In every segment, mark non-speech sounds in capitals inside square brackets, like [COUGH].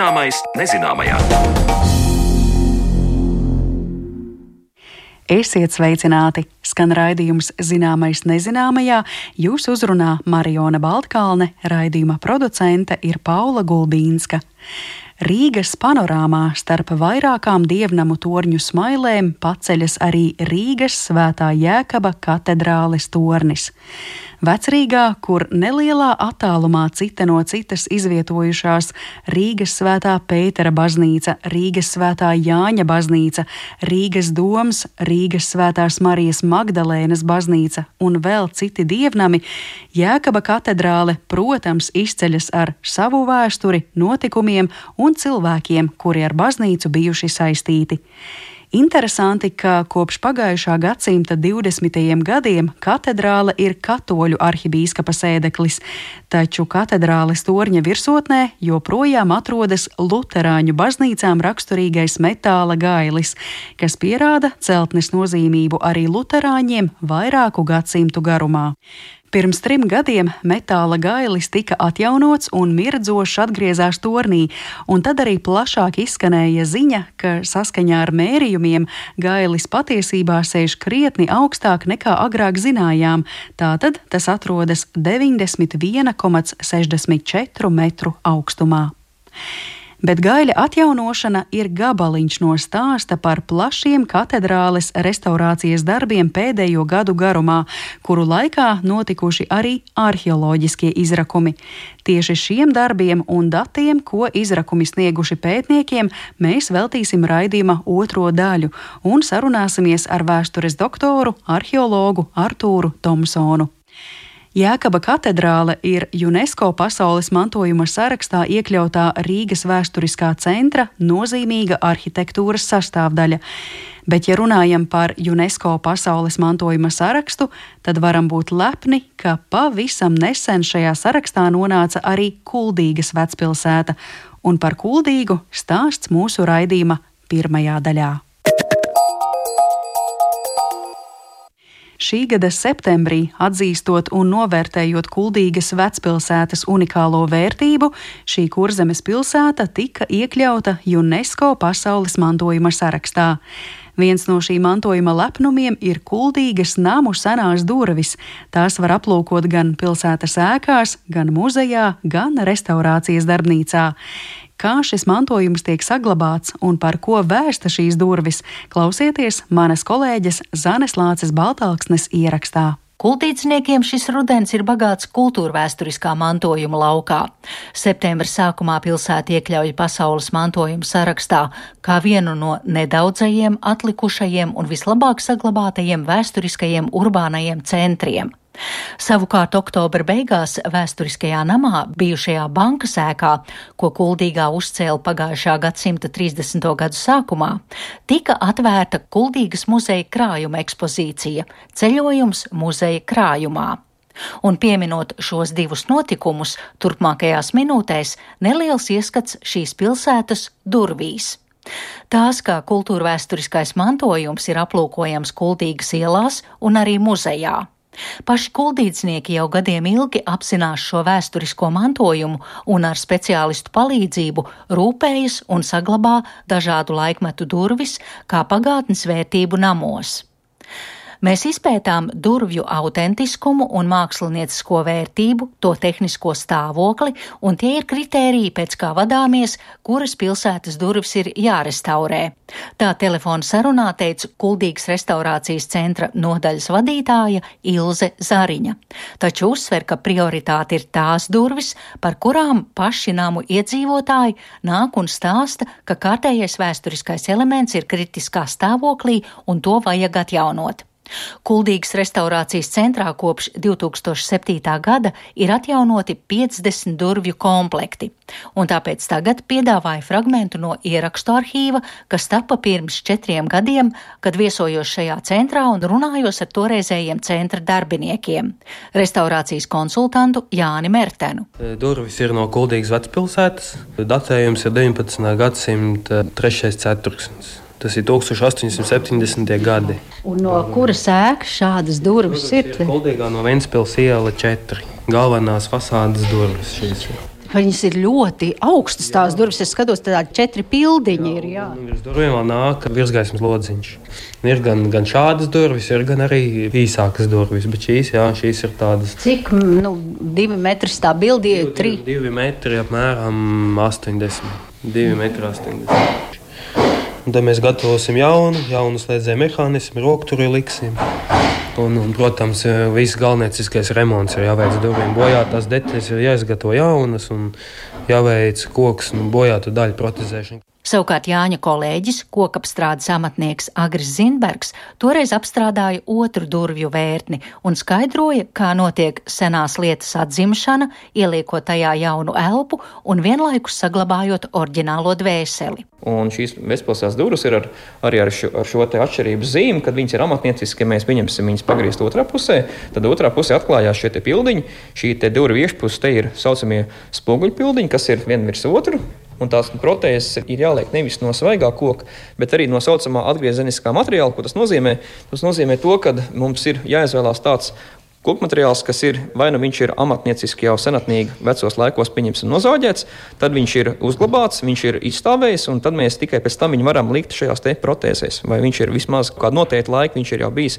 Zināmais nezināmajā. Esiet sveicināti! Skan raidījums Zināmais nezināmajā. Jūs uzrunā Mariona Baltkalne, raidījuma producente ir Paula Gulbīnska. Rīgas panorāmā starp vairākām dievnamu torņu smailēm paceļas arī Rīgas svētā Jēkaba katedrāles tornis. Vecrīgā, kur nelielā attālumā cita no citas izvietojušās Rīgas svētā Pētera baznīca, Rīgas svētā Jāņa baznīca, Rīgas doms, Rīgas svētās Marijas Magdalēnas baznīca un vēl citi dievnami, Jēkaba katedrāle, protams, izceļas ar savu vēsturi, notikumiem un cilvēkiem, kuri ar baznīcu bijuši saistīti. Interesanti, ka kopš pagājušā gadsimta 20. gadiem katedrāle ir katoļu arhibīskapa sēdeklis, taču katedrāles torņa virsotnē joprojām atrodas luterāņu baznīcām raksturīgais metāla gailis, kas pierāda celtnes nozīmību arī luterāņiem vairāku gadsimtu garumā. Pirms trim gadiem metāla gailis tika atjaunots un mirdzoši atgriezās tornī, un tad arī plašāk izskanēja ziņa, ka saskaņā ar mērījumiem gailis patiesībā sēž krietni augstāk nekā agrāk zinājām, tātad tas atrodas 91,64 metru augstumā bet gaļa atjaunošana ir gabaliņš no stāsta par plašiem katedrāles restaurācijas darbiem pēdējo gadu garumā, kuru laikā notikuši arī arheoloģiskie izrakumi. Tieši šiem darbiem un datiem, ko izrakumi snieguši pētniekiem, mēs veltīsim raidījuma otro daļu un sarunāsimies ar vēstures doktoru, arheologu Artūru Tomsonu. Jēkaba katedrāle ir UNESCO pasaules mantojuma sarakstā iekļautā Rīgas vēsturiskā centra nozīmīga arhitektūras sastāvdaļa. Bet, ja runājam par UNESCO pasaules mantojuma sarakstu, tad varam būt lepni, ka pavisam nesen šajā sarakstā nonāca arī Kuldīgas vecpilsēta, un par Kuldīgu stāsts mūsu raidījuma pirmajā daļā. Šī gada septembrī, atzīstot un novērtējot Kuldīgas vecpilsētas unikālo vērtību, šī kurzemes pilsēta tika iekļauta UNESCO pasaules mantojuma sarakstā. Viens no šī mantojuma lepnumiem ir kuldīgas namu senās durvis. Tās var aplūkot gan pilsētas ēkās, gan muzejā, gan restaurācijas darbnīcā kā šis mantojums tiek saglabāts un par ko vēsta šīs durvis, klausieties manas kolēģes Zanes Lāces Baltāksnes ierakstā. Kultīciniekiem šis rudens ir bagāts kultūrvēturiskā mantojuma laukā. Septembra sākumā pilsēta iekļauj pasaules mantojuma sarakstā kā vienu no nedaudzajiem atlikušajiem un vislabāk saglabātajiem vēsturiskajiem urbānajiem centriem. Savukārt oktobra beigās vēsturiskajā namā, bijušajā bankas ēkā, ko Kuldīgā uzcēla pagājušā gadsimta 30. gadu sākumā, tika atvērta Kuldīgas muzeja krājuma ekspozīcija - ceļojums muzeja krājumā. Un pieminot šos divus notikumus, turpmākajās minūtēs neliels ieskats šīs pilsētas durvīs. Tās kā kultūrvēturiskais mantojums ir aplūkojams Kultīgas ielās un arī muzejā. Paši kuldīdznieki jau gadiem ilgi apzinās šo vēsturisko mantojumu un ar speciālistu palīdzību rūpējas un saglabā dažādu laikmetu durvis kā pagātnes vērtību namos. Mēs izpētām durvju autentiskumu un māksliniecisko vērtību, to tehnisko stāvokli, un tie ir kritēriji, pēc kā vadāmies, kuras pilsētas durvis ir jārestaurē. Tā telefona sarunā teica Kuldīgas restaurācijas centra nodaļas vadītāja Ilze Zariņa. Taču uzsver, ka prioritāte ir tās durvis, par kurām paši namu iedzīvotāji nāk un stāsta, ka kārtējais vēsturiskais elements ir kritiskā stāvoklī un to vajag atjaunot. Kuldīgas restaurācijas centrā kopš 2007. gada ir atjaunoti 50 durvju komplekti, un tāpēc tagad piedāvāju fragmentu no ierakstu arhīva, kas tapa pirms četriem gadiem, kad viesojos šajā centrā un runājos ar toreizējiem centra darbiniekiem - restaurācijas konsultantu Jāni Mertenu. Durvis ir no Kuldīgas vecpilsētas, datējums ir 19. gadsimta 3. ceturksnis. Tas ir 1870. gadi. Un no kuras ēkas šādas durvis ir? Kuldīgā no Ventspils iela 4. Galvenās fasādes durvis šīs ir. Viņas ir ļoti augstas tās durvis. Es skatos, tādi četri pildiņi ir. Jā. Virs durvīm vēl nāk virsgaismas lodziņš. Ir gan, gan šādas durvis, ir gan arī īsākas durvis. Bet šīs, jā, šīs ir tādas. Cik nu, divi metri tā bildi ir? Divi, divi metri apmēram 80. 2 metri 80. Un tad mēs gatavosim jaunu, jaunu slēdzēju mehānismu, rokturi liksim. Un, un, protams, viss galvenais remonts ir jāveic durvīm. Bojātās detaļas ir jāizgatavo jaunas un jāveic koks un bojātu daļu protezēšana. Savukārt Jāņa kolēģis, kokapstrādes amatnieks Agris Zinbergs, toreiz apstrādāja otru durvju vērtni un skaidroja, kā notiek senās lietas atzimšana, ieliekot tajā jaunu elpu un vienlaikus saglabājot oriģinālo dvēseli. Un šīs bezpilsētas durvis ir ar, arī ar šo, ar šo atšķirības zīmi, kad viņas ir amatnieciski, ja mēs pieņemsim viņas pagriezt otrā pusē, tad otrā pusē atklājās šie pildiņi. Šī durvju iekšpusē ir saucamie spoguļpildiņi, kas ir viena virs otru un tās protēzes ir jāliek nevis no svaigā koka, bet arī no saucamā atgriezeniskā materiāla. Ko tas nozīmē? Tas nozīmē to, ka mums ir jāizvēlās tāds Koku materiāls, kas ir vai nu viņš ir amatnieciski jau senatnīgi vecos laikos pieņemts un nozāģēts, tad viņš ir uzglabāts, viņš ir izstāvējis, un tad mēs tikai pēc tam viņu varam likt šajās protēzēs. Vai viņš ir vismaz kādu noteiktu laiku, viņš ir jau bijis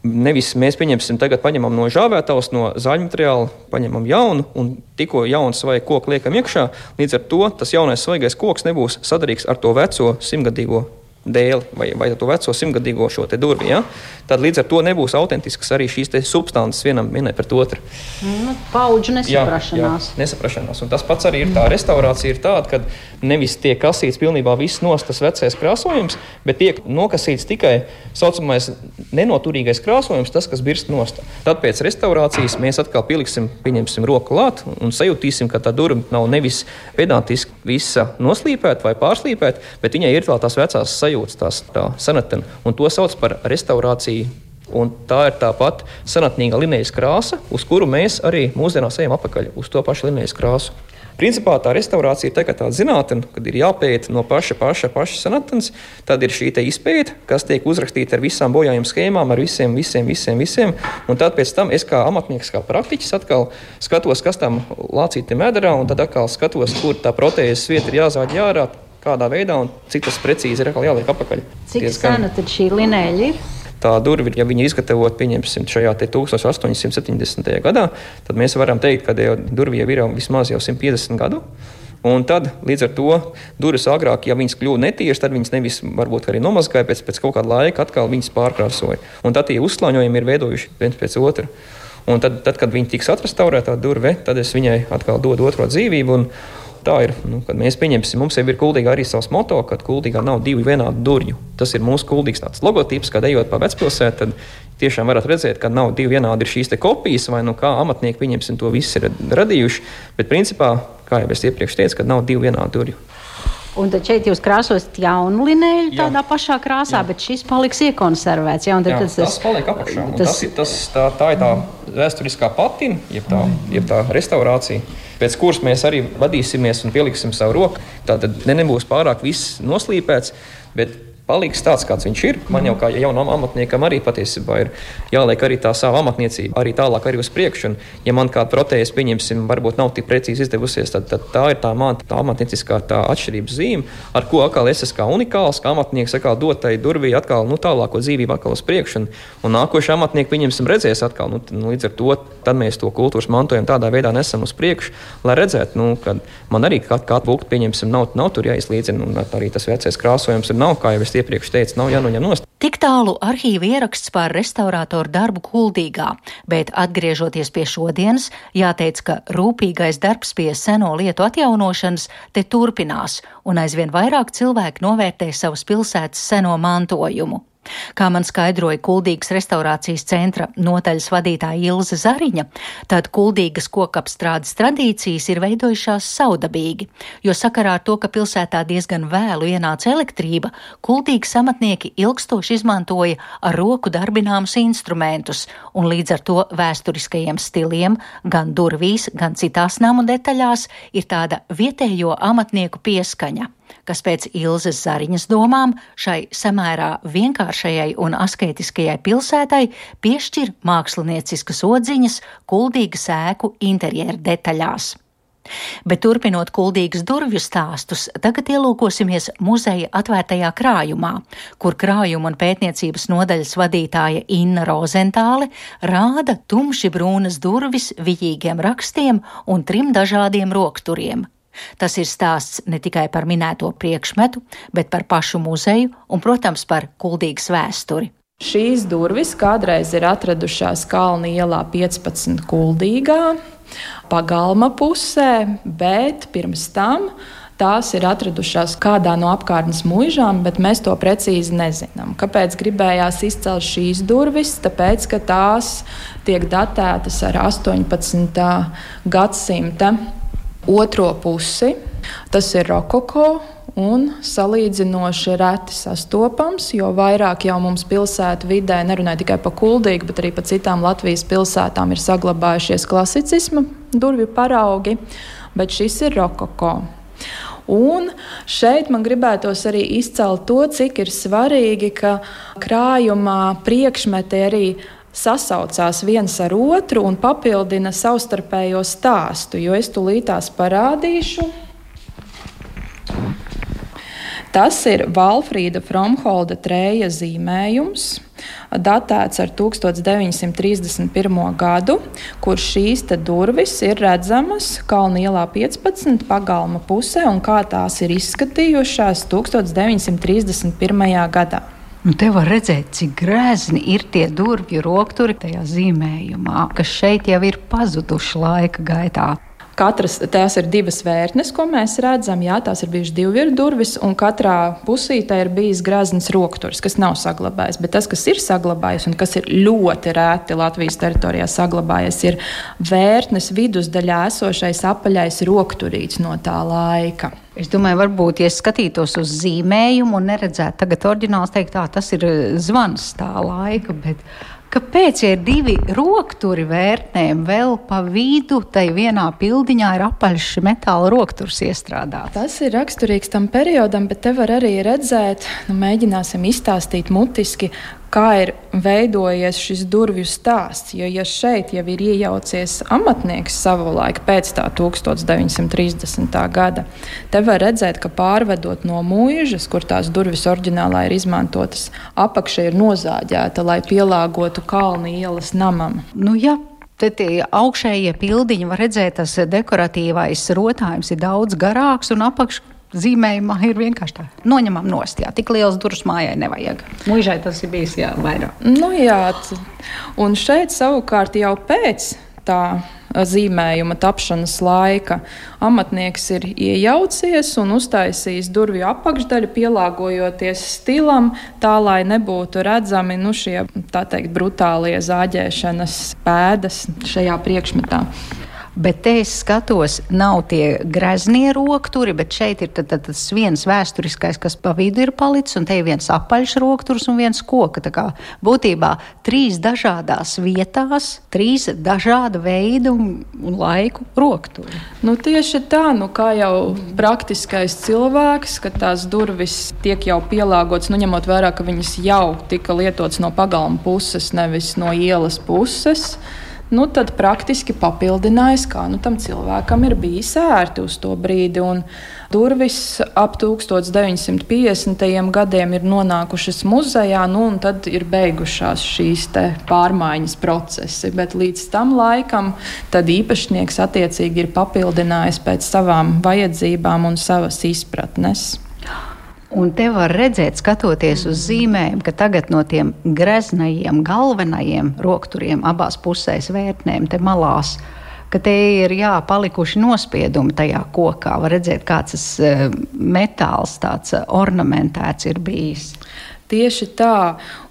Nevis mēs pieņemsim, tagad paņemam no žāvētavas, no zāļu materiāla, paņemam jaunu un tikko jauns vai koku liekam iekšā. Līdz ar to tas jaunais svaigais koks nebūs sadarīgs ar to veco simtgadīgo dēli vai, vai to veco simtgadīgo šo durvi. Ja? Tad līdz ar to nebūs autentisks arī šīs substances vienam vienai pret otru. Nu, Paudžu nesaprašanās. Jā, jā, nesaprašanās. Un tas pats arī ir tā restaurācija, ir tāda, ka nevis tiek kasīts pilnībā viss nost tas vecais krāsojums, bet tiek nokasīts tikai saucamais nenoturīgais krāsojums, tas, kas birst nost. Tad pēc restaurācijas mēs atkal pieliksim, pieņemsim roku klāt un sajutīsim, ka tā durvis nav nevis pedantiski visa noslīpēta vai pārslīpēta, bet viņai ir tās vecās sajūtas sajūtas, tās tā senatena, un to sauc par restaurāciju. Un tā ir tā pati senatnīga linijas krāsa, uz kuru mēs arī mūsdienās ejam atpakaļ uz to pašu linijas krāsu. Principā tā restaurācija ir tā, tāda zinātne, kad ir jāpēta no paša, paša, paša senatnes. Tad ir šī izpēta, kas tiek uzrakstīta ar visām bojājuma schēmām, ar visiem, visiem, visiem. visiem. Un tad pēc tam es kā amatnieks, kā praktiķis, atkal skatos, kas tam lācītam medarā, un tad atkal skatos, kur tā protēzes vieta ir jāzāģ jārā kādā veidā un cik tas precīzi ir jāliek apakaļ. Cik Diezgan... sena tad šī linēļa ir? Tā durvis, ja viņi izgatavot, pieņemsim, šajā 1870. gadā, tad mēs varam teikt, ka durvīm ir vismaz jau 150 gadu. Un tad, līdz ar to, durvis agrāk, ja viņas kļuva netiešas, tad viņas nevis varbūt arī nomazgāja, pēc, pēc kaut kāda laika atkal viņas pārkrāsoja. Un tad tie uzslāņojumi ir veidojuši viens pēc otra. Un tad, tad kad viņi tiks atrestaurēta durve, tad es viņai atkal dodu otro dzīvību. Un, Tā ir. Nu, kad mēs pieņemsim, mums jau ir kuldīgā arī savs moto, ka kuldīgā nav divu vienādu durvju. Tas ir mūsu kuldīgs logotips, kad ejot pa vecpilsētu, tad tiešām varat redzēt, ka nav divi vienādi šīs kopijas, vai nu kā amatnieki pieņemsim to visu ir radījuši. Bet principā, kā jau es iepriekš teicu, nav divu vienādu durvju. Un tad šeit jūs krāsosiet jaunu linēju tādā pašā krāsā, jā. bet šis paliks iekonservēts. Jā, jā, tas, tas paliek apakšā. Tas, tas, tas, tā, tā ir tā vēsturiskā patina, jeb tā, jeb tā restaurācija, pēc kuras mēs arī vadīsimies un pieliksim savu roku. Tā tad ne, nebūs pārāk viss noslīpēts, bet paliks tāds, kāds viņš ir. Man jau kā jaunam amatniekam arī patiesībā ir jāliek arī tā sava amatniecība, arī tālāk arī uz priekšu. Un, ja man kāda protēze, pieņemsim, varbūt nav tik precīzi izdevusies, tad, tad tā ir tā, man, tā amatnieciskā tā atšķirības zīme, ar ko atkal es esmu kā unikāls, kā amatnieks atkal dotai durvī atkal nu, tālāko dzīvību atkal uz priekšu. Un, un nākošais amatnieks, pieņemsim, redzēs atkal, nu, nu, līdz ar to mēs to kultūras mantojumu tādā veidā nesam uz priekšu, lai redzētu, nu, ka man arī kā, kā atvilkt, pieņemsim, nav, nav tur jāizlīdzina, un arī tas vecais krāsojums ir nav, kā jau es iepriekš teicu, nav jānoņem nost. Tik tālu arhīva ieraksts par restaurātoru darbu Kuldīgā, bet atgriežoties pie šodienas, jāteic, ka rūpīgais darbs pie seno lietu atjaunošanas te turpinās, un aizvien vairāk cilvēku novērtē savas pilsētas seno mantojumu. Kā man skaidroja Kuldīgas restaurācijas centra notaļas vadītāja Ilze Zariņa, tad Kuldīgas kokapstrādes tradīcijas ir veidojušās saudabīgi, jo sakarā ar to, ka pilsētā diezgan vēlu ienāca elektrība, Kuldīgas amatnieki ilgstoši izmantoja ar roku darbināmus instrumentus, un līdz ar to vēsturiskajiem stiliem gan durvīs, gan citās namu detaļās ir tāda vietējo amatnieku pieskaņa kas pēc Ilzas Zariņas domām šai samērā vienkāršajai un asketiskajai pilsētai piešķir mākslinieciskas odziņas kuldīgas ēku interjeru detaļās. Bet turpinot kuldīgas durvju stāstus, tagad ielūkosimies muzeja atvērtajā krājumā, kur krājuma un pētniecības nodaļas vadītāja Inna Rozentāle rāda tumši brūnas durvis vijīgiem rakstiem un trim dažādiem rokturiem. Tas ir stāsts ne tikai par minēto priekšmetu, bet par pašu muzeju un, protams, par kuldīgas vēsturi. Šīs durvis kādreiz ir atradušās Kalnu ielā 15 kuldīgā, pagalma pusē, bet pirms tam tās ir atradušās kādā no apkārtnes mūžām, bet mēs to precīzi nezinām. Kāpēc gribējās izcelt šīs durvis? Tāpēc, ka tās tiek datētas ar 18. gadsimta otro pusi. Tas ir rokoko un salīdzinoši reti sastopams, jo vairāk jau mums pilsētu vidē, nerunāju tikai par Kuldīgu, bet arī par citām Latvijas pilsētām, ir saglabājušies klasicisma durvju paraugi, bet šis ir rokoko. Un šeit man gribētos arī izcelt to, cik ir svarīgi, ka krājumā priekšmeti arī sasaucās viens ar otru un papildina savstarpējo stāstu, jo es tūlītās parādīšu. Tas ir Valfrīda Fromholda trēja zīmējums, datēts ar 1931. gadu, kur šīs durvis ir redzamas Kalnielā 15 pagalma pusē un kā tās ir izskatījušās 1931. gadā. Nu, te var redzēt, cik grezni ir tie durvju rokturi tajā zīmējumā, kas šeit jau ir pazuduši laika gaitā. Katras tās ir divas vērtnes, ko mēs redzam. Jā, tās ir bijušas virsmu durvis, un katrā pusītē ir bijis grazns rokturs, kas nav saglabājies. Bet tas, kas ir saglabājies un kas ir ļoti rēti Latvijas teritorijā saglabājies, ir vērtnes vidusdaļā esošais apaļais rokturīts no tā laika. Es domāju, varbūt, ja skatītos uz zīmējumu un neredzētu tagad oriģināls, teikt, tā tas ir zvans tā laika. Bet Kāpēc, ir divi rokturi vērtnēm, vēl pa vidu tai vienā pildiņā ir apaļš metāla rokturs iestrādāts? Tas ir raksturīgs tam periodam, bet te var arī redzēt, nu, mēģināsim izstāstīt mutiski, kā ir veidojies šis durvju stāsts. Jo, ja šeit jau ir iejaucies amatnieks savulaik pēc tā 1930. gada, te var redzēt, ka pārvedot no mūžas, kur tās durvis oriģinālā ir izmantotas, apakša ir nozāģēta, lai pielāgotu kalnu ielas namam. Nu, ja Te tie augšējie pildiņi var redzēt, tas dekoratīvais rotājums ir daudz garāks un apakšs zīmējumā ir vienkārši tā. Noņemam nost, jā, tik liels durvis mājai nevajag. Mūžai tas ir bijis jā, vairāk. Nu, jā, un šeit savukārt jau pēc tā zīmējuma tapšanas laika amatnieks ir iejaucies un uztaisījis durvju apakšdaļu, pielāgojoties stilam, tā lai nebūtu redzami nu, šie teikt, brutālie zāģēšanas pēdas šajā priekšmetā. Bet te es skatos, nav tie greznie rokturi, bet šeit ir tad, tad, tas viens vēsturiskais, kas pa vidu ir palicis, un te ir viens apaļš rokturs un viens koka. Tā kā būtībā trīs dažādās vietās, trīs dažāda veida un, un laiku rokturi. Nu, tieši tā, nu, kā jau praktiskais cilvēks, ka tās durvis tiek jau pielāgotas, nu, ņemot vērā, ka viņas jau tika lietotas no pagalma puses, nevis no ielas puses nu, tad praktiski papildinājis, kā nu, tam cilvēkam ir bijis ērti uz to brīdi. Un durvis ap 1950. gadiem ir nonākušas muzejā, nu, un tad ir beigušās šīs pārmaiņas procesi. Bet līdz tam laikam īpašnieks attiecīgi ir papildinājis pēc savām vajadzībām un savas izpratnes. Un te var redzēt, skatoties uz zīmēm, ka tagad no tiem greznajiem, galvenajiem rokturiem abās pusēs vērtnēm, te malās, te ir jā, palikuši nospiedumi tajā kokā. Var redzēt, kāds tas eh, metāls tāds eh, ornamentēts ir bijis. Tieši tā,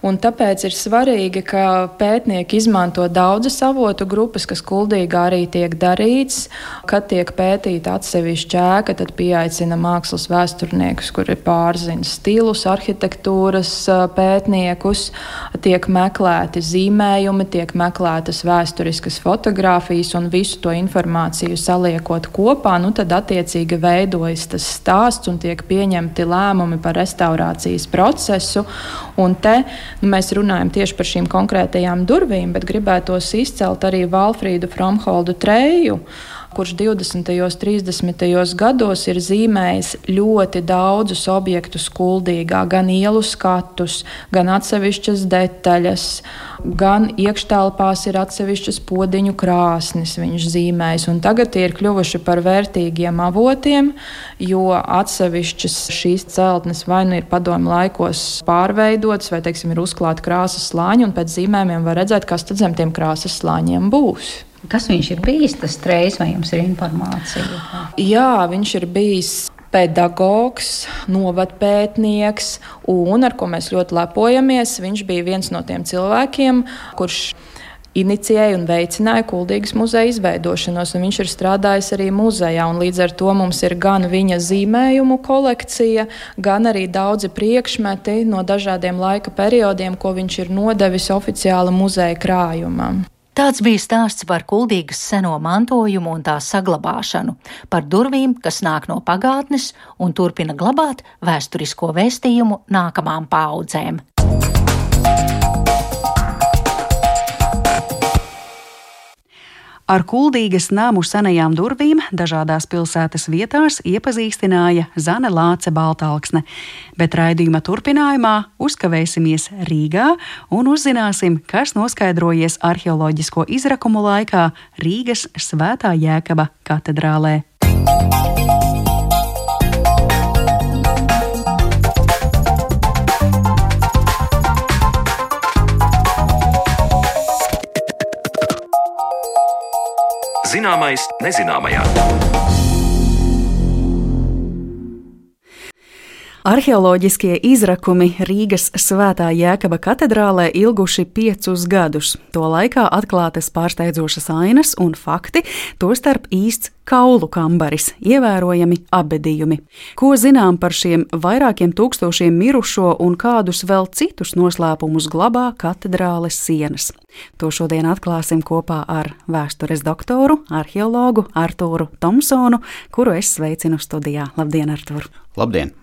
un tāpēc ir svarīgi, ka pētnieki izmanto daudzas avotu grupas, kas kuldīgā arī tiek darīts. Kad tiek pētīta atsevišķa ēka, tad pieaicina mākslas vēsturniekus, kuri pārzina stilus, arhitektūras pētniekus, tiek meklēti zīmējumi, tiek meklētas vēsturiskas fotogrāfijas un visu to informāciju saliekot kopā, nu tad attiecīgi veidojas tas stāsts un tiek pieņemti lēmumi par restaurācijas procesu. Un te nu, mēs runājam tieši par šīm konkrētajām durvīm, bet gribētos izcelt arī Valfrīdu Fromholdu treju kurš 20. un 30. gados ir zīmējis ļoti daudzus objektus kuldīgā, gan ielu skatus, gan atsevišķas detaļas, gan iekštelpās ir atsevišķas podziņu krāsnes viņš zīmējis. Tagad tie ir kļuvuši par vērtīgiem avotiem, jo atsevišķas šīs celtnes vai nu ir padomu laikos pārveidotas, vai teiksim, ir uzklāti krāsas slāņi, un pēc zīmējumiem var redzēt, kas tad zem tiem krāsas slāņiem būs. Kas viņš ir bijis, tas trejs, vai jums ir informācija? Jā, viņš ir bijis pedagogs, novadpētnieks, un ar ko mēs ļoti lepojamies. Viņš bija viens no tiem cilvēkiem, kurš inicijēja un veicināja Kuldīgas muzeja izveidošanos. Viņš ir strādājis arī muzejā, un līdz ar to mums ir gan viņa zīmējumu kolekcija, gan arī daudzi priekšmeti no dažādiem laika periodiem, ko viņš ir nodevis oficiāla muzeja krājumam. Tāds bija stāsts par kuldīgas seno mantojumu un tā saglabāšanu, par durvīm, kas nāk no pagātnes un turpina glabāt vēsturisko vēstījumu nākamām paudzēm. Ar kuldīgas namu senajām durvīm dažādās pilsētas vietās iepazīstināja Zane Lāce Baltāksne, bet raidījuma turpinājumā uzkavēsimies Rīgā un uzzināsim, kas noskaidrojies arheoloģisko izrakumu laikā Rīgas Svētā Jēkaba katedrālē. Zināmais nezināmajā. Arheoloģiskie izrakumi Rīgas Svētā Jēkaba katedrālē ilguši piecus gadus. To laikā atklātas pārsteidzošas ainas un fakti, tostarp īsts kaulu kambaris, ievērojami abedījumi. Ko zinām par šiem vairākiem tūkstošiem mirušo un kādus vēl citus noslēpumus glabā katedrāles sienas? To šodien atklāsim kopā ar vēstures doktoru, arheologu Artūru Tomsonu, kuru es sveicinu studijā. Labdien, Artūr! Labdien!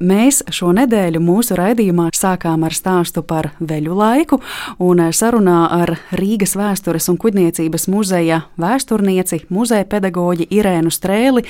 Mēs šo nedēļu mūsu raidījumā sākām ar stāstu par veļu laiku, un sarunā ar Rīgas vēstures un kuģniecības muzeja vēsturnieci, muzeja pedagoģi Irēnu Strēli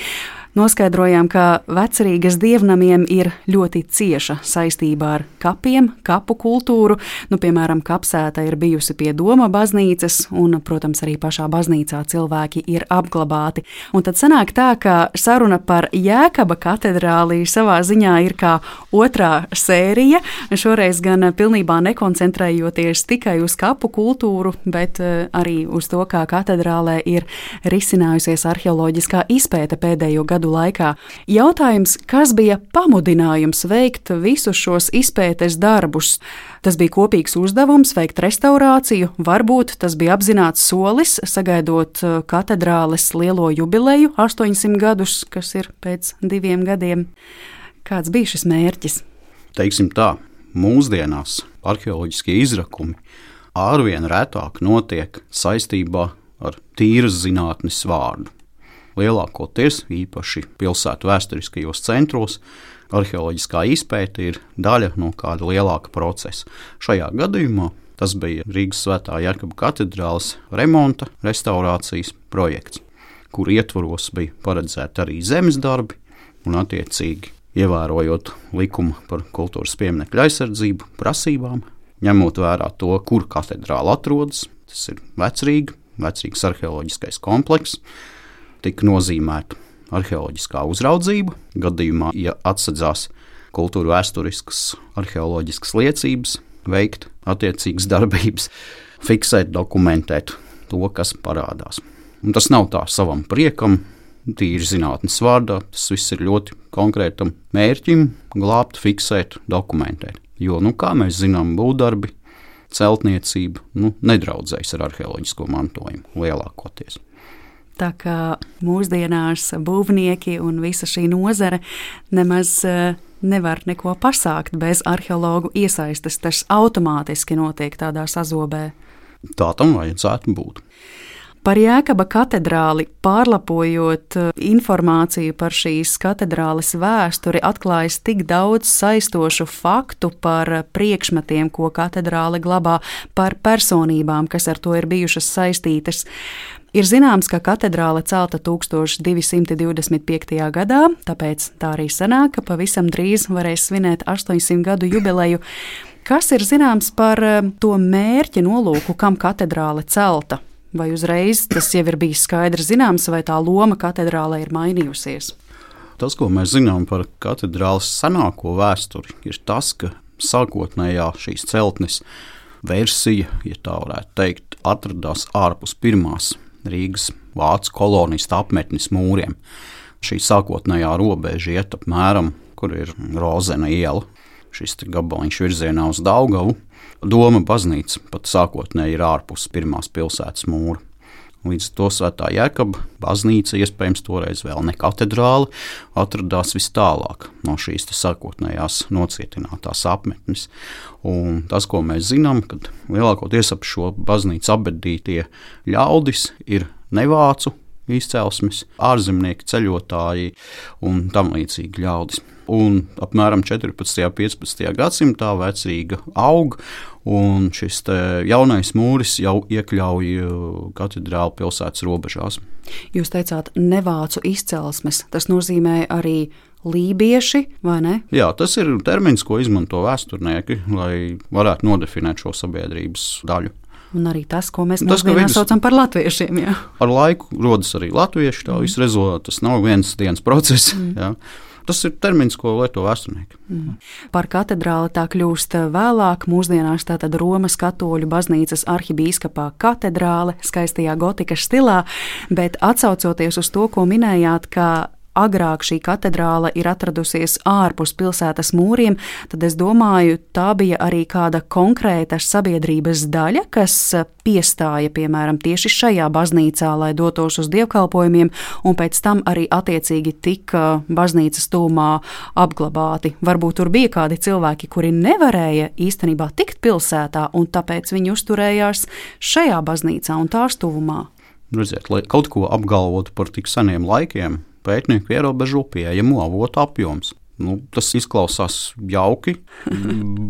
noskaidrojām, ka vecrīgas dievnamiem ir ļoti cieša saistība ar kapiem, kapu kultūru. Nu, piemēram, kapsēta ir bijusi pie Doma baznīcas, un, protams, arī pašā baznīcā cilvēki ir apglabāti. Un tad sanāk tā, ka saruna par Jēkaba katedrāli savā ziņā ir kā otrā sērija. Šoreiz gan pilnībā nekoncentrējoties tikai uz kapu kultūru, bet eh, arī uz to, kā katedrālē ir risinājusies arheoloģiskā izpēta pēdējo gadu gadu laikā. Jautājums, kas bija pamudinājums veikt visus šos izpētes darbus? Tas bija kopīgs uzdevums veikt restaurāciju, varbūt tas bija apzināts solis, sagaidot uh, katedrāles lielo jubileju, 800 gadus, kas ir pēc diviem gadiem. Kāds bija šis mērķis? Teiksim tā, mūsdienās arheoloģiskie izrakumi arvien retāk notiek saistībā ar tīras zinātnes vārdu. Lielākoties, īpaši pilsētu vēsturiskajos centros, arheoloģiskā izpēta ir daļa no kāda lielāka procesa. Šajā gadījumā tas bija Rīgas Svētā Jēkabas katedrāles remonta, restaurācijas projekts, kur ietvaros bija paredzēti arī zemes darbi un, attiecīgi, ievērojot likumu par kultūras pieminiektu aizsardzību, prasībām, ņemot vērā to, kur katedrāle atrodas. Tas ir vecrīga, vecrīgas arheoloģiskais komplekss tika nozīmēta arheoloģiskā uzraudzība. Gadījumā, ja atsadzās kultūra vēsturiskas, arheoloģiskas liecības, veikt attiecīgas darbības, fiksēt, dokumentēt to, kas parādās. Un tas nav tā savam priekam, tīri zinātnes vārdā. Tas viss ir ļoti konkrētam mērķim - glābt, fiksēt, dokumentēt. Jo, nu, kā mēs zinām, būvdarbi, celtniecība nu, nedraudzējas ar arheoloģisko mantojumu lielākoties. Tā kā mūsdienās būvnieki un visa šī nozare nemaz eh, nevar neko pasākt bez arheologu iesaistes. Tas automātiski notiek tādā sazobē. Tā tam vajadzētu būt. Par Jēkaba katedrāli pārlapojot eh, informāciju par šīs katedrāles vēsturi, atklājas tik daudz saistošu faktu par priekšmetiem, ko katedrāle glabā, par personībām, kas ar to ir bijušas saistītas. Ir zināms, ka katedrāle celta 1225. gadā, tāpēc tā arī sanāk, ka pavisam drīz varēs svinēt 800 gadu jubileju. Kas ir zināms par eh, to mērķa nolūku, kam katedrāle celta? Vai uzreiz tas jau ir bijis skaidrs zināms, vai tā loma katedrālē ir mainījusies? Tas, ko mēs zinām par katedrāles senāko vēsturi, ir tas, ka sākotnējā šīs celtnes versija, ja tā varētu teikt, atradās ārpus pirmās Rīgas vācu kolonistu apmetnes mūriem. Šī sākotnējā robeža iet apmēram, kur ir Rozena iela. Šis gabaliņš virzienā uz Daugavu. Doma baznīca pat sākotnēji ir ārpus pirmās pilsētas mūra. Līdz to svētā jēkaba baznīca, iespējams, toreiz vēl ne katedrāle, atradās vis tālāk no šīs sākotnējās nocietinātās apmetnes. Un tas, ko mēs zinām, kad lielākoties ap šo baznīcu apbedītie ļaudis ir nevācu izcelsmes, ārzemnieki, ceļotāji un tam līdzīgi ļaudis. Un apmēram 14. un 15. gadsimtā vecrīga aug, un šis jaunais mūris jau iekļauj uh, katedrālu pilsētas robežās. Jūs teicāt, nevācu izcelsmes. Tas nozīmē arī lībieši, vai ne? Jā, tas ir termins, ko izmanto vēsturnieki, lai varētu nodefinēt šo sabiedrības daļu. Un arī tas, ko mēs mūsdienās vidus... saucam par latviešiem. Jā. Ar laiku rodas arī latvieši. Tā mm. viss rezultāts. Tas nav viens dienas process. Mm. Jā. Tas ir termins, ko lieto vēsturnieki. Mm. Par katedrāli tā kļūst vēlāk, mūsdienās tātad Romas katoļu baznīcas arhibīskapā katedrāle skaistajā gotikas stilā, bet atsaucoties uz to, ko minējāt, ka agrāk šī katedrāle ir atradusies ārpus pilsētas mūriem, tad es domāju, tā bija arī kāda konkrēta sabiedrības daļa, kas piestāja, piemēram, tieši šajā baznīcā, lai dotos uz dievkalpojumiem, un pēc tam arī attiecīgi tika baznīcas tūmā apglabāti. Varbūt tur bija kādi cilvēki, kuri nevarēja īstenībā tikt pilsētā, un tāpēc viņi uzturējās šajā baznīcā un tās tuvumā. Redziet, lai kaut ko apgalvotu par tik seniem laikiem, pētnieku ierobežo pieejamo avotu apjoms. Nu, tas izklausās jauki,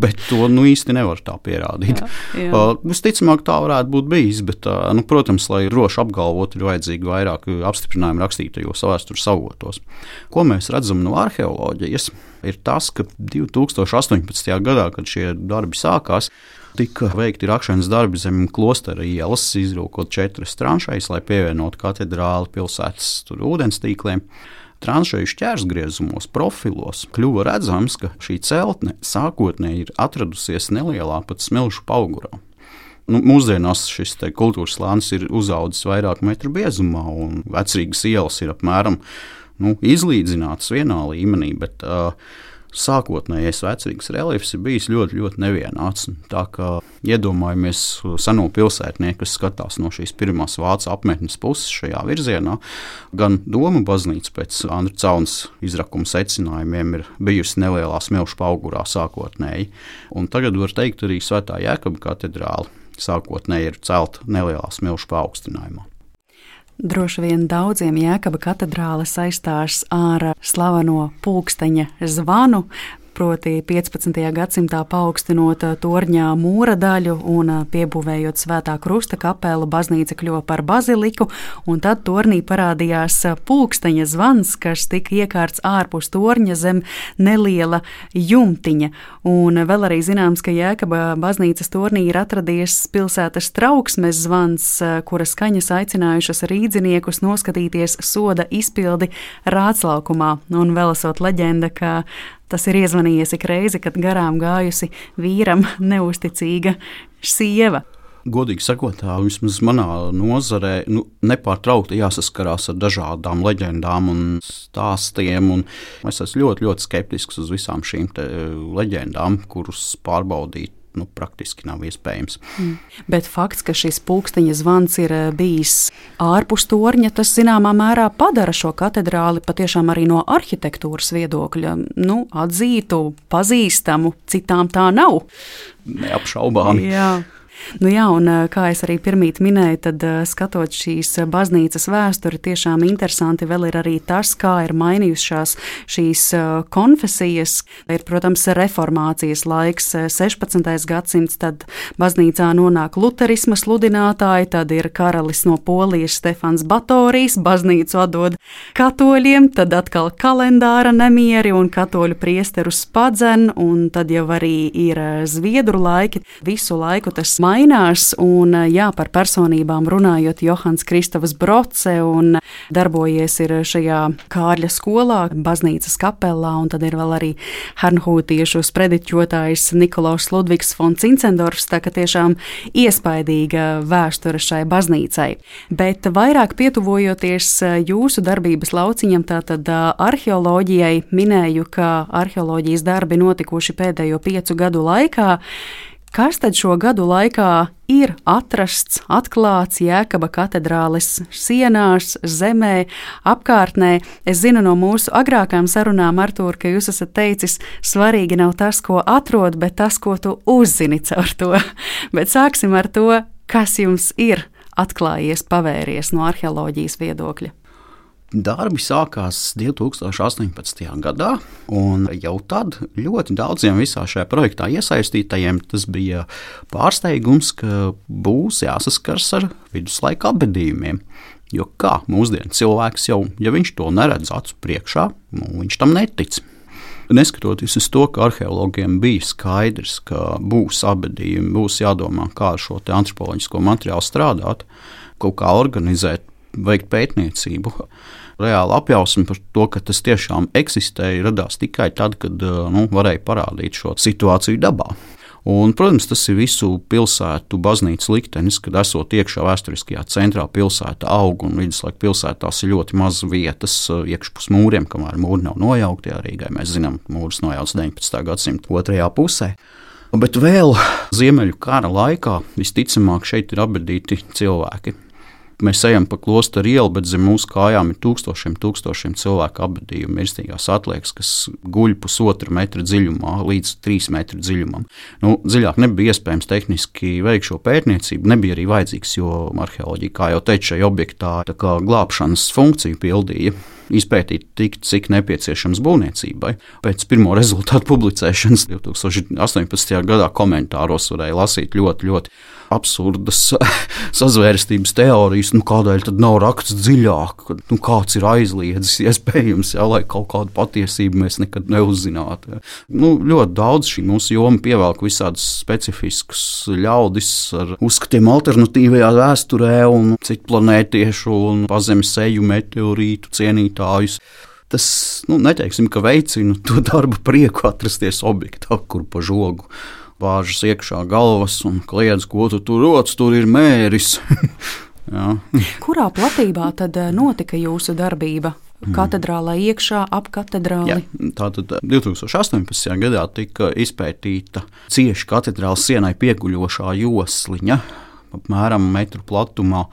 bet to nu, īsti nevar tā pierādīt. Jā, jā. Uh, visticamāk, tā varētu būt bijis, bet, uh, nu, protams, lai droši apgalvotu, ir vajadzīgi vairāk apstiprinājumu rakstītajos vēstures avotos. Ko mēs redzam no arheoloģijas, ir tas, ka 2018. gadā, kad šie darbi sākās, tika veikti rakšanas darbi zem klostera ielas, izrūkot četras tranšais, lai pievienotu katedrāli pilsētas ūdens tīkliem. Tranšēju šķērsgriezumos, profilos kļuva redzams, ka šī celtne sākotnēji ir atradusies nelielā pat smilšu augurā. Nu, mūsdienās šis kultūras slānis ir uzaudzis vairāk metru biezumā, un vecrīgas ielas ir apmēram nu, izlīdzinātas vienā līmenī. Bet, uh, sākotnējais vecrīgas reliefs ir bijis ļoti, ļoti nevienāds. Tā kā iedomājamies seno pilsētnieku, kas skatās no šīs pirmās vācu apmetnes puses šajā virzienā, gan Doma baznīca pēc Andra Caunas izrakuma secinājumiem ir bijusi nelielā smilšu augurā sākotnēji. Un tagad var teikt arī Svētā Jēkaba katedrāle sākotnēji ir celta nelielā smilšu paaugstinājumā. Droši vien daudziem Jēkaba katedrāle saistās ar slaveno pulksteņa zvanu, proti 15. gadsimtā paaugstinot torņā mūra daļu un piebūvējot svētā krusta kapelu, baznīca kļuva par baziliku, un tad tornī parādījās pulksteņa zvans, kas tika iekārts ārpus torņa zem neliela jumtiņa. Un vēl arī zināms, ka Jēkaba baznīcas tornī ir atradies pilsētas trauksmes zvans, kura skaņas aicinājušas rīdziniekus noskatīties soda izpildi Rāclaukumā. Un vēl esot leģenda, ka Tas ir iezvanījies ik reizi, kad garām gājusi vīram neusticīga sieva. Godīgi sakot, tā vismaz manā nozarē nu, nepārtraukti jāsaskarās ar dažādām leģendām un stāstiem. Un es esmu ļoti, ļoti skeptisks uz visām šīm leģendām, kuras pārbaudīt nu, praktiski nav iespējams. Mm. Bet fakts, ka šis pulksteņa zvans ir eh, bijis ārpus torņa, tas zināmā mērā padara šo katedrāli patiešām arī no arhitektūras viedokļa nu, atzītu, pazīstamu, citām tā nav. Neapšaubāmi. Jā. Nu, jā, un kā es arī pirmīt minēju, tad skatot šīs baznīcas vēsturi, tiešām interesanti vēl ir arī tas, kā ir mainījušās šīs konfesijas. Ir, protams, reformācijas laiks, 16. gadsimts, tad baznīcā nonāk luterisma sludinātāji, tad ir karalis no Polijas Stefans Batorijs, baznīcu atdod katoļiem, tad atkal kalendāra nemieri un katoļu priesteru spadzen, un tad jau arī ir zviedru laiki. Visu laiku tas mainās mainās. Un, jā, par personībām runājot, Johans Kristovs Broce un darbojies šajā Kārļa skolā, baznīcas kapelā, un tad ir vēl arī Hernhūtiešu sprediķotājs Nikolaus Ludvigs von Cincendorfs. Tā kā tiešām iespaidīga vēsture šai baznīcai. Bet vairāk pietuvojoties jūsu darbības lauciņam, tātad arheoloģijai, minēju, ka arheoloģijas darbi notikuši pēdējo piecu gadu laikā. Kas tad šo gadu laikā ir atrasts, atklāts Jēkaba katedrāles sienās, zemē, apkārtnē? Es zinu no mūsu agrākām sarunām, Artur, ka jūs esat teicis, svarīgi nav tas, ko atrod, bet tas, ko tu uzzini caur to. [LAUGHS] bet sāksim ar to, kas jums ir atklājies, pavēries no arheoloģijas viedokļa. Darbi sākās 2018. gadā, un jau tad ļoti daudziem visā šajā projektā iesaistītajiem tas bija pārsteigums, ka būs jāsaskars ar viduslaika apbedījumiem. Jo kā mūsdienu cilvēks jau, ja viņš to neredz acu priekšā, nu, viņš tam netic. Neskatoties uz to, ka arheologiem bija skaidrs, ka būs abadījumi, būs jādomā, kā ar šo antropoloģisko materiālu strādāt, kaut kā organizēt, veikt pētniecību reāla apjausma par to, ka tas tiešām eksistēja, radās tikai tad, kad nu, varēja parādīt šo situāciju dabā. Un, protams, tas ir visu pilsētu baznīcas liktenis, kad esot iekšā vēsturiskajā centrā, pilsēta aug un viduslaika pilsētās ir ļoti maz vietas iekšpus mūriem, kamēr mūri nav nojaukti. Rīgai mēs zinām, mūris nojauts 19. gadsimta otrajā pusē. Bet vēl Ziemeļu kara laikā visticamāk šeit ir apbedīti cilvēki. Mēs ejam pa klosteru ielu, bet zem mūsu kājām ir tūkstošiem, tūkstošiem cilvēku apbedījumu mirstīgās atliekas, kas guļ pusotra metra dziļumā līdz trīs metru dziļumam. Nu, dziļāk nebija iespējams tehniski veikt šo pētniecību, nebija arī vajadzīgs, jo arheoloģija, kā jau teicu, šajā objektā glābšanas funkciju pildīja izpētīt tik, cik nepieciešams būvniecībai. Pēc pirmo rezultātu publicēšanas [LAUGHS] 2018. gadā komentāros varēja lasīt ļoti, ļoti absurdas [LAUGHS] sazvērstības teorijas, nu, kādēļ tad nav raksts dziļāk, kad nu, kāds ir aizliedzis, [LAUGHS] iespējams, jā, lai kaut kādu patiesību mēs nekad neuzzinātu. Jā. Nu, ļoti daudz šī mūsu joma pievelk visādus specifiskus ļaudis ar uzskatiem alternatīvajā vēsturē un citplanētiešu un pazemes eju meteorītu cienītājus tas nu, neteiksim, ka veicina to darbu prieku atrasties objektā, kur pa žogu bāžas iekšā galvas un kliedz, ko tu tur rodas, tur ir mēris. [LAUGHS] Kurā platībā tad eh, notika jūsu darbība? Mm. Katedrālē iekšā, ap katedrāli. Jā, tātad 2018. Eh, gadā tika izpētīta cieši katedrālas sienai pieguļošā josliņa, apmēram metru platumā,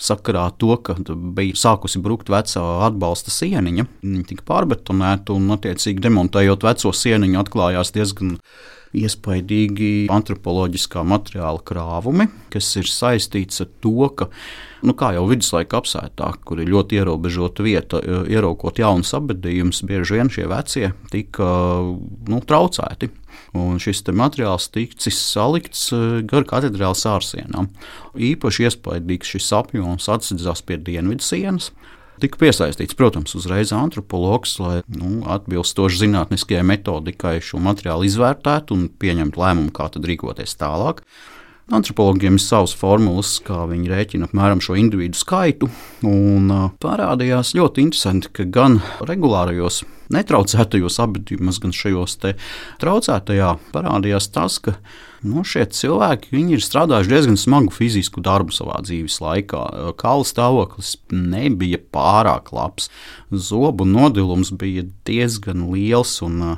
sakarā to, ka bija sākusi brukt vecā atbalsta sieniņa. Viņa tika pārbetonēta un, attiecīgi, demontējot veco sieniņu, atklājās diezgan iespaidīgi antropoloģiskā materiāla krāvumi, kas ir saistīts ar to, ka, nu, kā jau viduslaika apsētā, kur ir ļoti ierobežota vieta, ieraukot jaunus apbedījumus, bieži vien šie vecie tika nu, traucēti. Un šis materiāls ticis salikts eh, gar katedrālas ārsienām. Īpaši iespaidīgs šis apjoms atsedzās pie dienvidu sienas, Tika piesaistīts, protams, uzreiz antropologs, lai nu, atbilstoši zinātniskajai metodikai šo materiālu izvērtētu un pieņemtu lēmumu, kā tad rīkoties tālāk. Antropologiem ir savas formulas, kā viņi rēķina apmēram šo individu skaitu. Un, uh, parādījās ļoti interesanti, ka gan regulārajos netraucētajos apbedījumos, gan šajos traucētajā parādījās tas, ka nu, šie cilvēki ir strādājuši diezgan smagu fizisku darbu savā dzīves laikā. Kaula stāvoklis nebija pārāk labs, zobu nodilums bija diezgan liels. Un,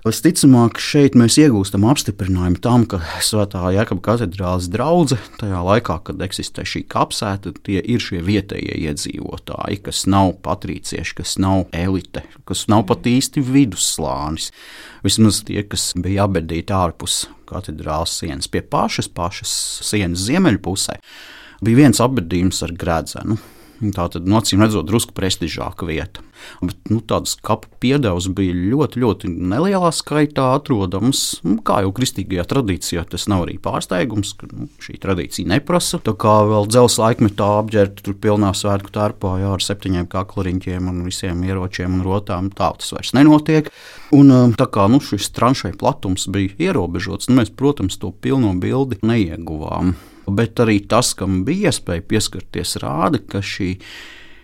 Visticamāk, šeit mēs iegūstam apstiprinājumu tam, ka Svētā Jēkabā katedrāles draudzene tajā laikā, kad eksistē šī kapsēta, tie ir šie vietējie iedzīvotāji, kas nav patricieši, kas nav elite, kas nav pat īsti vidusslānis. Vismaz tie, kas bija abedīti ārpus katedrāles sienas, pie pašas, pašas sienas ziemeļpusē, bija viens abedījums ar gredzenu. Tā tad, no acīm redzot, drusku prestižāka vieta. Bet nu, tādas kapu piedevas bija ļoti, ļoti nelielā skaitā atrodams. Nu, kā jau kristīgajā tradīcijā, tas nav arī pārsteigums, ka nu, šī tradīcija neprasa. Tā kā vēl dzelzceļa laikmetā apģērbta tur pilnā svētku tērpā jā, ar septiņiem kaklariņķiem un visiem ieročiem un rotām, tā tas vairs nenotiek. Un, um, tā kā nu, šis tranšai platums bija ierobežots, nu, mēs, protams, to pilno bildi neieguvām bet arī tas, kam bija iespēja pieskarties, rāda, ka šī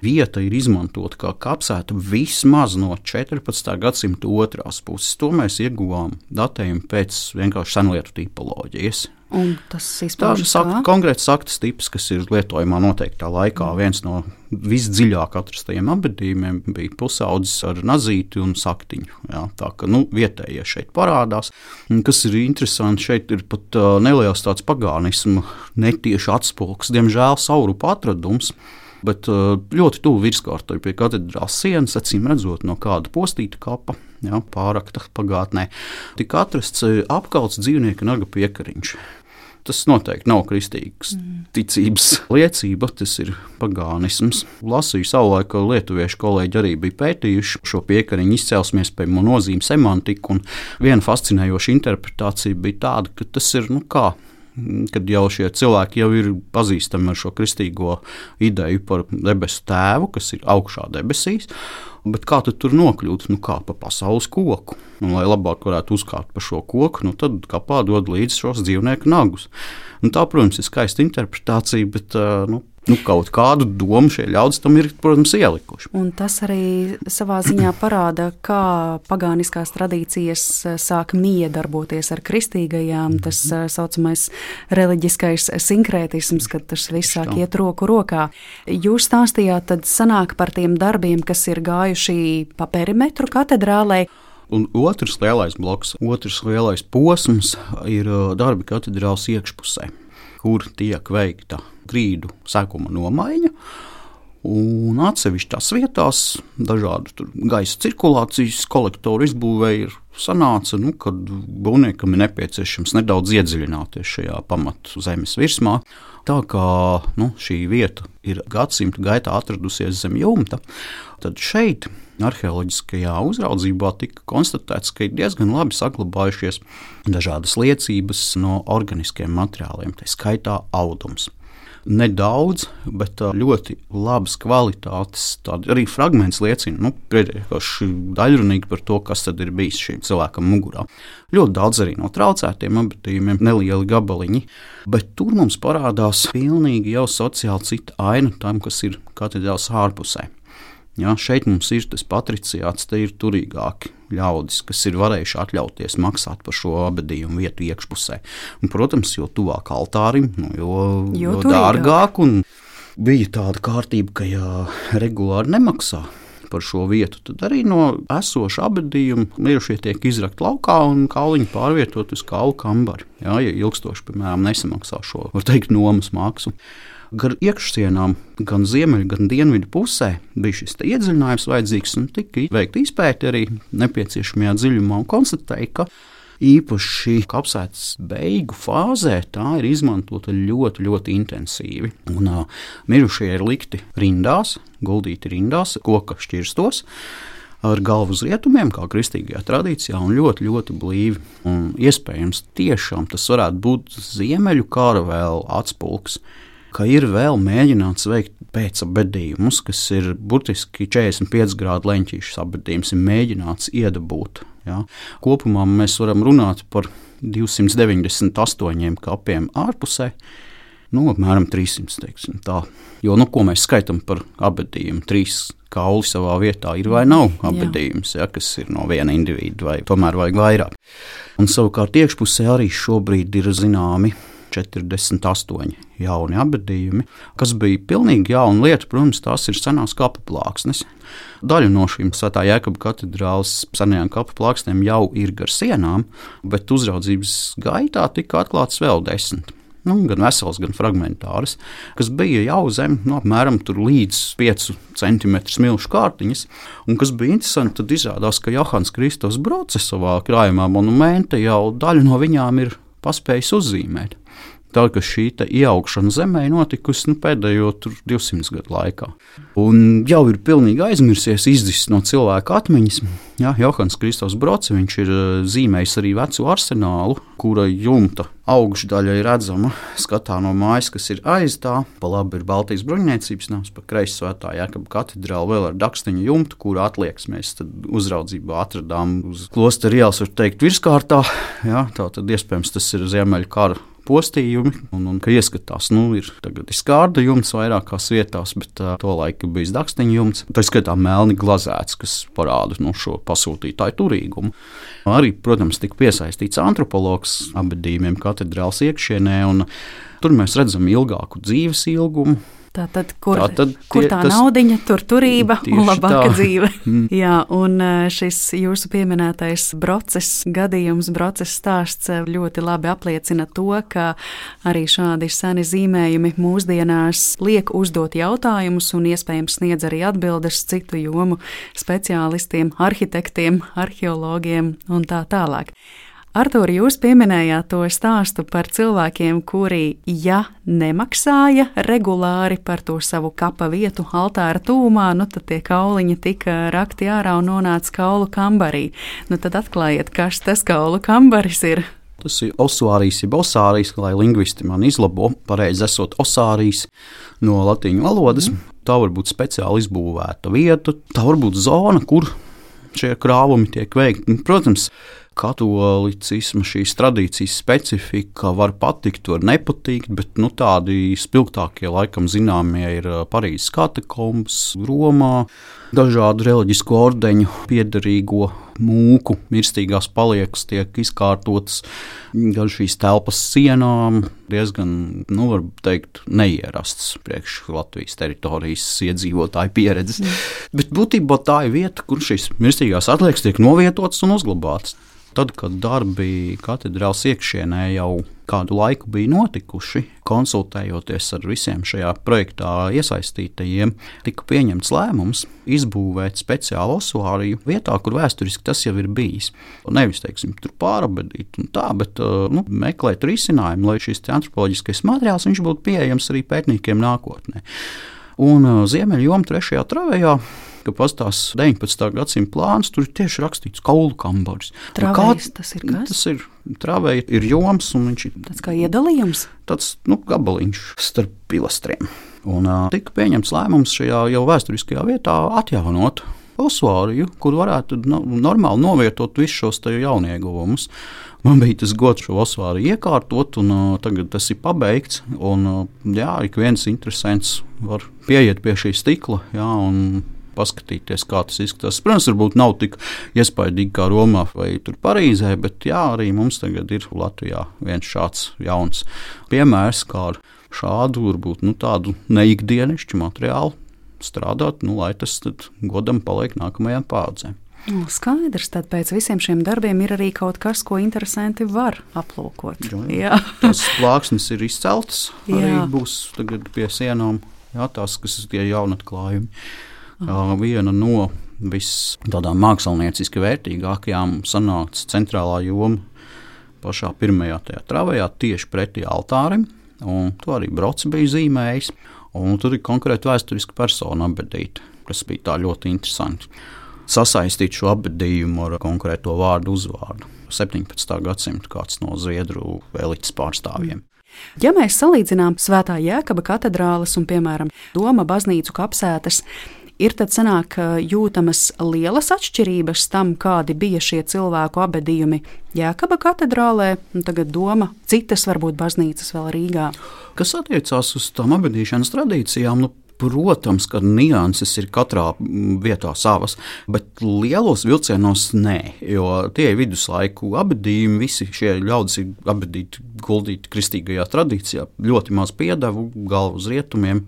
vieta ir izmantota kā kapsēta vismaz no 14. gadsimta otrās puses. To mēs ieguvām datējumu pēc vienkārši senlietu tipoloģijas. Un tas izpaužas kā? Konkrēts saktas tips, kas ir lietojumā noteiktā laikā. Mm. Viens no visdziļāk atrastajiem apbedījumiem bija pusaudzis ar nazīti un saktiņu. Jā, tā kā nu, vietējie šeit parādās. Un, kas ir interesanti, šeit ir pat uh, neliels tāds pagānismu netieši atspulks, diemžēl saurupa atradums. Bet uh, ļoti tuvu virskārtai pie katedrālas sienas, acīm redzot, no kāda postīta kapa, jā, pārakta pagātnē, tika atrasts apkalts dzīvnieka naga piekariņš tas noteikti nav kristīgs mm. ticības liecība, tas ir pagānisms. Lasīju savulaik, ka lietuviešu kolēģi arī bija pētījuši šo piekariņu izcelsmi, iespējamo nozīmi, semantiku, viena fascinējoša interpretācija bija tāda, ka tas ir nu kā kad jau šie cilvēki jau ir pazīstami ar šo kristīgo ideju par debesu tēvu, kas ir augšā debesīs. Bet kā tu tur nokļūt? Nu, kā pa pasaules koku. Un, lai labāk varētu uzkāpt pa šo koku, nu, tad kapā dod līdzi šos dzīvnieku nagus. Un tā, protams, ir skaista interpretācija, bet nu, nu, kaut kādu domu šie ļaudis tam ir, protams, ielikuši. Un tas arī savā ziņā parāda, kā pagāniskās tradīcijas eh, sāk miedarboties ar kristīgajām, tas eh, saucamais reliģiskais sinkrētisms, kad tas viss sāk iet roku rokā. Jūs stāstījāt, tad sanāk par tiem darbiem, kas ir gājuši pa perimetru katedrālē. Un otrs lielais bloks, otrs lielais posms ir eh, darbi katedrāls iekšpusē, kur tiek veikta grīdu sekuma nomaiņa. Un atsevišķās vietās, dažādu gaisa cirkulācijas kolektoru izbūvēja, ir sanāca, nu, kad būvniekam ir nepieciešams nedaudz iedziļināties šajā pamatu zemes virsmā. Tā kā nu, šī vieta ir gadsimtu gaitā atradusies zem jumta, tad šeit arheoloģiskajā uzraudzībā tika konstatēts, ka ir diezgan labi saglabājušies dažādas liecības no organiskiem materiāliem, tā skaitā audums nedaudz, bet ļoti labas kvalitātes. Arī fragments liecina, nu, daļrunīgi par to, kas tad ir bijis šim cilvēkam mugurā. Ļoti daudz arī no traucētiem apbedījumiem, nelieli gabaliņi, bet tur mums parādās pilnīgi jau sociāli cita aina tam, kas ir katedrāls ārpusē. Ja, šeit mums ir tas patriciāts, te ir turīgāki ļaudis, kas ir varējuši atļauties maksāt par šo abadījumu vietu iekšpusē. Un, protams, jo tuvāk altārim, nu, jo, jo, jo dārgāk. Bija tāda kārtība, ka, ja regulāri nemaksā par šo vietu, tad arī no esoša abadījuma mirušie tiek izrakti laukā un kauliņi pārvietot uz kaulu kambari. Jā, ja ilgstoši, piemēram, nesamaksā šo, var teikt, nomas maksu. Gan iekšsienām, gan ziemeļu, gan dienvidu pusē bija šis iedziļinājums vajadzīgs, un tika veikta izpēta arī nepieciešamajā dziļumā un konstatēja, ka īpaši kapsētas beigu fāzē tā ir izmantota ļoti, ļoti intensīvi. Un, uh, mirušie ir likti rindās, guldīti rindās, koka šķirstos. Ar galvu uz rietumiem, kā kristīgajā tradīcijā, un ļoti, ļoti blīvi. Un iespējams, tiešām tas varētu būt ziemeļu kara vēl atspulks ka ir vēl mēģināts veikt pēcabedījumus, kas ir burtiski 45 grādu leņķīšas abedījums, ir mēģināts iedabūt. Ja. Kopumā mēs varam runāt par 298 kapiem ārpusē. Nu, apmēram 300. Teiksim, tā. jo, nu, ko mēs skaitām par abadījumu? Trīs kauli savā vietā ir vai nav abadījums, ja, kas ir no viena individa, vai tomēr vajag vairāk. Un savukārt iekšpusē arī šobrīd ir zināmi 48 jauni abadījumi, kas bija pilnīgi jauna lieta. Protams, tās ir senās kapu plāksnes. Daļa no šīm Svētā Jēkabas katedrāles senajām kapu plāksnēm jau ir gar sienām, bet uzraudzības gaitā tika atklāts vēl desmit nu, gan vesels, gan fragmentārs, kas bija jau zem nu, apmēram līdz 5 cm smilšu kārtiņas. Un kas bija interesanti, tad izrādās, ka Johans Kristus Broce savā krājumā monumenta jau daļu no viņām ir paspējis uzzīmēt. Tā ka šī ieaugšana zemē notikusi nu, pēdējo 200 gadu laikā. Un jau ir pilnīgi aizmirsies, izdzis no cilvēka atmiņas. Jā, Johans Kristofs Brods ir eh, zīmējis arī vecu arsenālu, kura jumta augšdaļa ir redzama skatā no mājas, kas ir aiz tā. Pa labi ir Baltijas bruņniecības nams, pa kreisi svētā Jēkabā katedrāle vēl ar dakstiņu jumtu, kuru atliekas mēs uzraudzībā atradām uz klostera ielas, var teikt, virskārtā. Jā, tā tad iespējams tas ir Ziemeļu kara postījumi, un, un ka ieskatās, nu, ir tagad ir skārda jumts vairākās vietās, bet uh, to laiku bija dakstiņa jumts. Tā skaitā melni glazēts, kas parāda nu, šo pasūtītāju turīgumu. Arī, protams, tika piesaistīts antropologs abadījumiem katedrāls iekšienē, un tur mēs redzam ilgāku dzīves ilgumu Tātad, kur, Tātad tie, kur tā tas, naudiņa, tur turība un labāka tā. dzīve. [LAUGHS] Mm. Jā, un e, šis jūsu pieminētais broces gadījums, broces stāsts e, ļoti labi apliecina to, ka arī šādi seni zīmējumi mūsdienās liek uzdot jautājumus un iespējams sniedz arī atbildes citu jomu speciālistiem, arhitektiem, arheologiem un tā tālāk. Artur, jūs pieminējāt to stāstu par cilvēkiem, kuri, ja nemaksāja regulāri par to savu kapa vietu altāra tūmā, nu tad tie kauliņi tika rakti ārā un nonāca kaulu kambarī. Nu tad atklājiet, kas tas kaulu kambaris ir. Tas ir osārijas, jeb osārijas, lai lingvisti man izlabo. Pareizi esot osārijas no latīņu valodas. Mm. Tā var būt speciāli izbūvēta vieta, tā var būt zona, kur šie krāvumi tiek veikti. Protams, katolicisma šīs tradīcijas specifika var patikt, var nepatikt, bet nu, tādi spilgtākie laikam zināmie ir Parīzes katakombas, Romā, dažādu reliģisku ordeņu piedarīgo mūku, mirstīgās paliekas tiek izkārtotas gan šīs telpas sienām, diezgan, nu, var teikt, neierasts priekš Latvijas teritorijas iedzīvotāju pieredzes. Mm. Bet būtībā tā ir vieta, kur šīs mirstīgās atliekas tiek novietotas un uzglabātas. Tad, kad darbi katedrāls iekšienē jau kādu laiku bija notikuši, konsultējoties ar visiem šajā projektā iesaistītajiem, tika pieņemts lēmums izbūvēt speciālu osuāriju vietā, kur vēsturiski tas jau ir bijis. Nevis, teiksim, tur pārabedīt un tā, bet uh, nu, meklēt risinājumu, lai šis antropoloģiskais materiāls būtu pieejams arī pētniekiem nākotnē. Un uh, Ziemeļjoma trešajā travējā ka pastāv 19. gadsimta plāns, tur ir tieši rakstīts kaulu kambaris. Travējs, tas ir kas? Tas ir travēja, ir joms un viņš ir tāds kā iedalījums. Tāds nu, gabaliņš starp pilastriem. Un uh, tika pieņemts lēmums šajā jau vēsturiskajā vietā atjaunot Osvāriju, kur varētu no, normāli novietot visus šos jaunieguvumus. Man bija tas gods šo osvāru iekārtot, un uh, tagad tas ir pabeigts. Un, uh, jā, ik viens interesants var pieiet pie šī stikla jā, un paskatīties, kā tas izskatās. Protams, varbūt nav tik iespaidīgi kā Romā vai Parīzē, bet jā, arī mums tagad ir Latvijā viens šāds jauns piemērs, kā ar šādu, varbūt nu, tādu neikdienišķu materiālu strādāt, nu, lai tas godam paliek nākamajām paudzēm. Nu, skaidrs, tad pēc visiem šiem darbiem ir arī kaut kas, ko interesanti var aplūkot. Jā, jā. [LAUGHS] tās plāksnes ir izceltas, arī jā. būs pie sienām. Jā, tās, kas ir tie jaunatklājumi. Aha. Viena no visām mākslinieciski vērtīgākajām sanāca centrālā joma pašā pirmajā travējā, tieši pretī altārim. To arī Brods bija zīmējis. Tur ir konkrēti vēsturiska persona apbedīta, kas bija ļoti interesanti. Sasaistīt šo apbedījumu ar konkrēto vārdu uzvārdu. 17. gadsimta kāds no Zviedru elites pārstāvjiem. Ja mēs salīdzinām Svētā Jēkaba katedrāles un, piemēram, Doma baznīcu kapsētas, ir tad sanāk jūtamas lielas atšķirības tam, kādi bija šie cilvēku abadījumi Jēkaba katedrālē, un tagad doma citas varbūt baznīcas vēl Rīgā. Kas attiecās uz tām abadīšanas tradīcijām, nu, Protams, ka nianses ir katrā mm, vietā savas, bet lielos vilcienos nē, jo tie ir viduslaiku abadījumi, visi šie ļaudis ir abadīti, guldīti kristīgajā tradīcijā, ļoti maz piedevu, galvu uz rietumiem,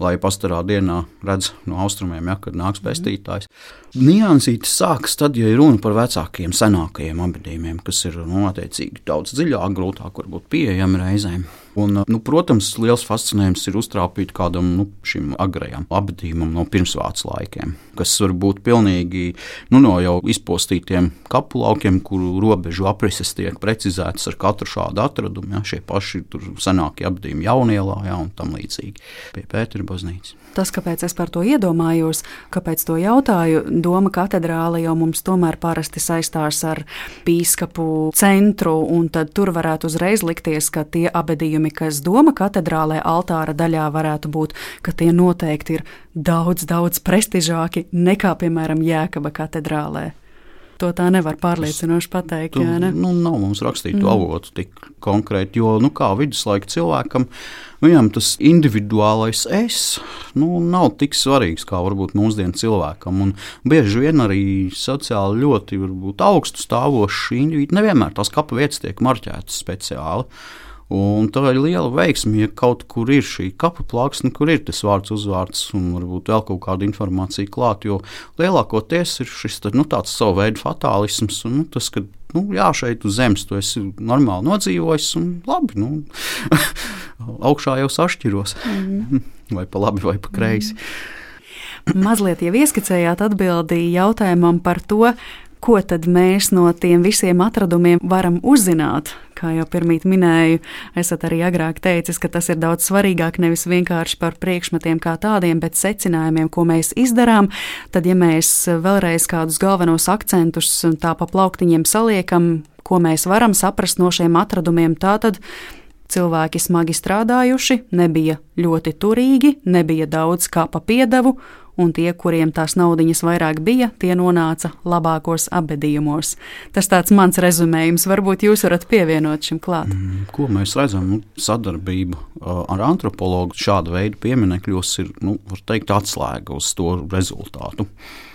lai pastarā dienā redz no austrumiem, ja, kad nāks pestītājs. Niansītis sākas tad, ja ir runa par vecākiem, senākajiem abadījumiem, kas ir nu, attiecīgi daudz dziļāk, grūtāk varbūt pieejami reizēm. Un, nu, protams, liels fascinējums ir uztrāpīt kādam nu, šim agrajam abadījumam no pirmsvācu laikiem, kas var būt pilnīgi nu, no jau izpostītiem kapu laukiem, kuru robežu aprises tiek precizētas ar katru šādu atradumu. Ja, šie paši senākie abadījumi jaunielā ja, un tam līdzīgi pie Pētera baznīcas. Tas, kāpēc es par to iedomājos, kāpēc to jautāju, Doma katedrāle jau mums tomēr parasti saistās ar bīskapu centru, un tur varētu uzreiz likties, ka tie abadījumi jautājumi, kas Doma katedrālē altāra daļā varētu būt, ka tie noteikti ir daudz, daudz prestižāki nekā, piemēram, Jēkaba katedrālē. To tā nevar pārliecinoši pateikt. Tu, jā, ne? nu, nav mums rakstītu mm. avotu tik konkrēti, jo nu, kā viduslaika cilvēkam, viņam tas individuālais es nu, nav tik svarīgs kā varbūt mūsdienu cilvēkam. Un bieži vien arī sociāli ļoti varbūt, augstu stāvoši individi nevienmēr tās kapa vietas tiek marķētas speciāli. Un tā ir liela veiksme, ja kaut kur ir šī kapa plāksne, kur ir tas vārds, uzvārds un varbūt vēl kaut kāda informācija klāta. Jo lielākoties ir šis nu, tāds savu veidu fatālisms, un nu, tas, ka nu, jā, šeit uz zemes tu esi normāli nodzīvojis, un labi, nu, [LAUGHS] augšā jau sašķiros. Mm. [LAUGHS] vai pa labi, vai pa kreisi. Mm. Mazliet jau ieskicējāt atbildīju jautājumam par to, ko tad mēs no tiem visiem atradumiem varam uzzināt. Kā jau pirmīt minēju, esat arī agrāk teicis, ka tas ir daudz svarīgāk nevis vienkārši par priekšmetiem kā tādiem, bet secinājumiem, ko mēs izdarām. Tad, ja mēs vēlreiz kādus galvenos akcentus tā pa plauktiņiem saliekam, ko mēs varam saprast no šiem atradumiem, tātad cilvēki smagi strādājuši, nebija ļoti turīgi, nebija daudz kā pa piedevu un tie, kuriem tās naudiņas vairāk bija, tie nonāca labākos apbedījumos. Tas tāds mans rezumējums, varbūt jūs varat pievienot šim klāt. Mm, ko mēs redzam? Nu, sadarbība ar antropologu šāda veida pieminekļos ir, nu, var teikt, atslēga uz to rezultātu.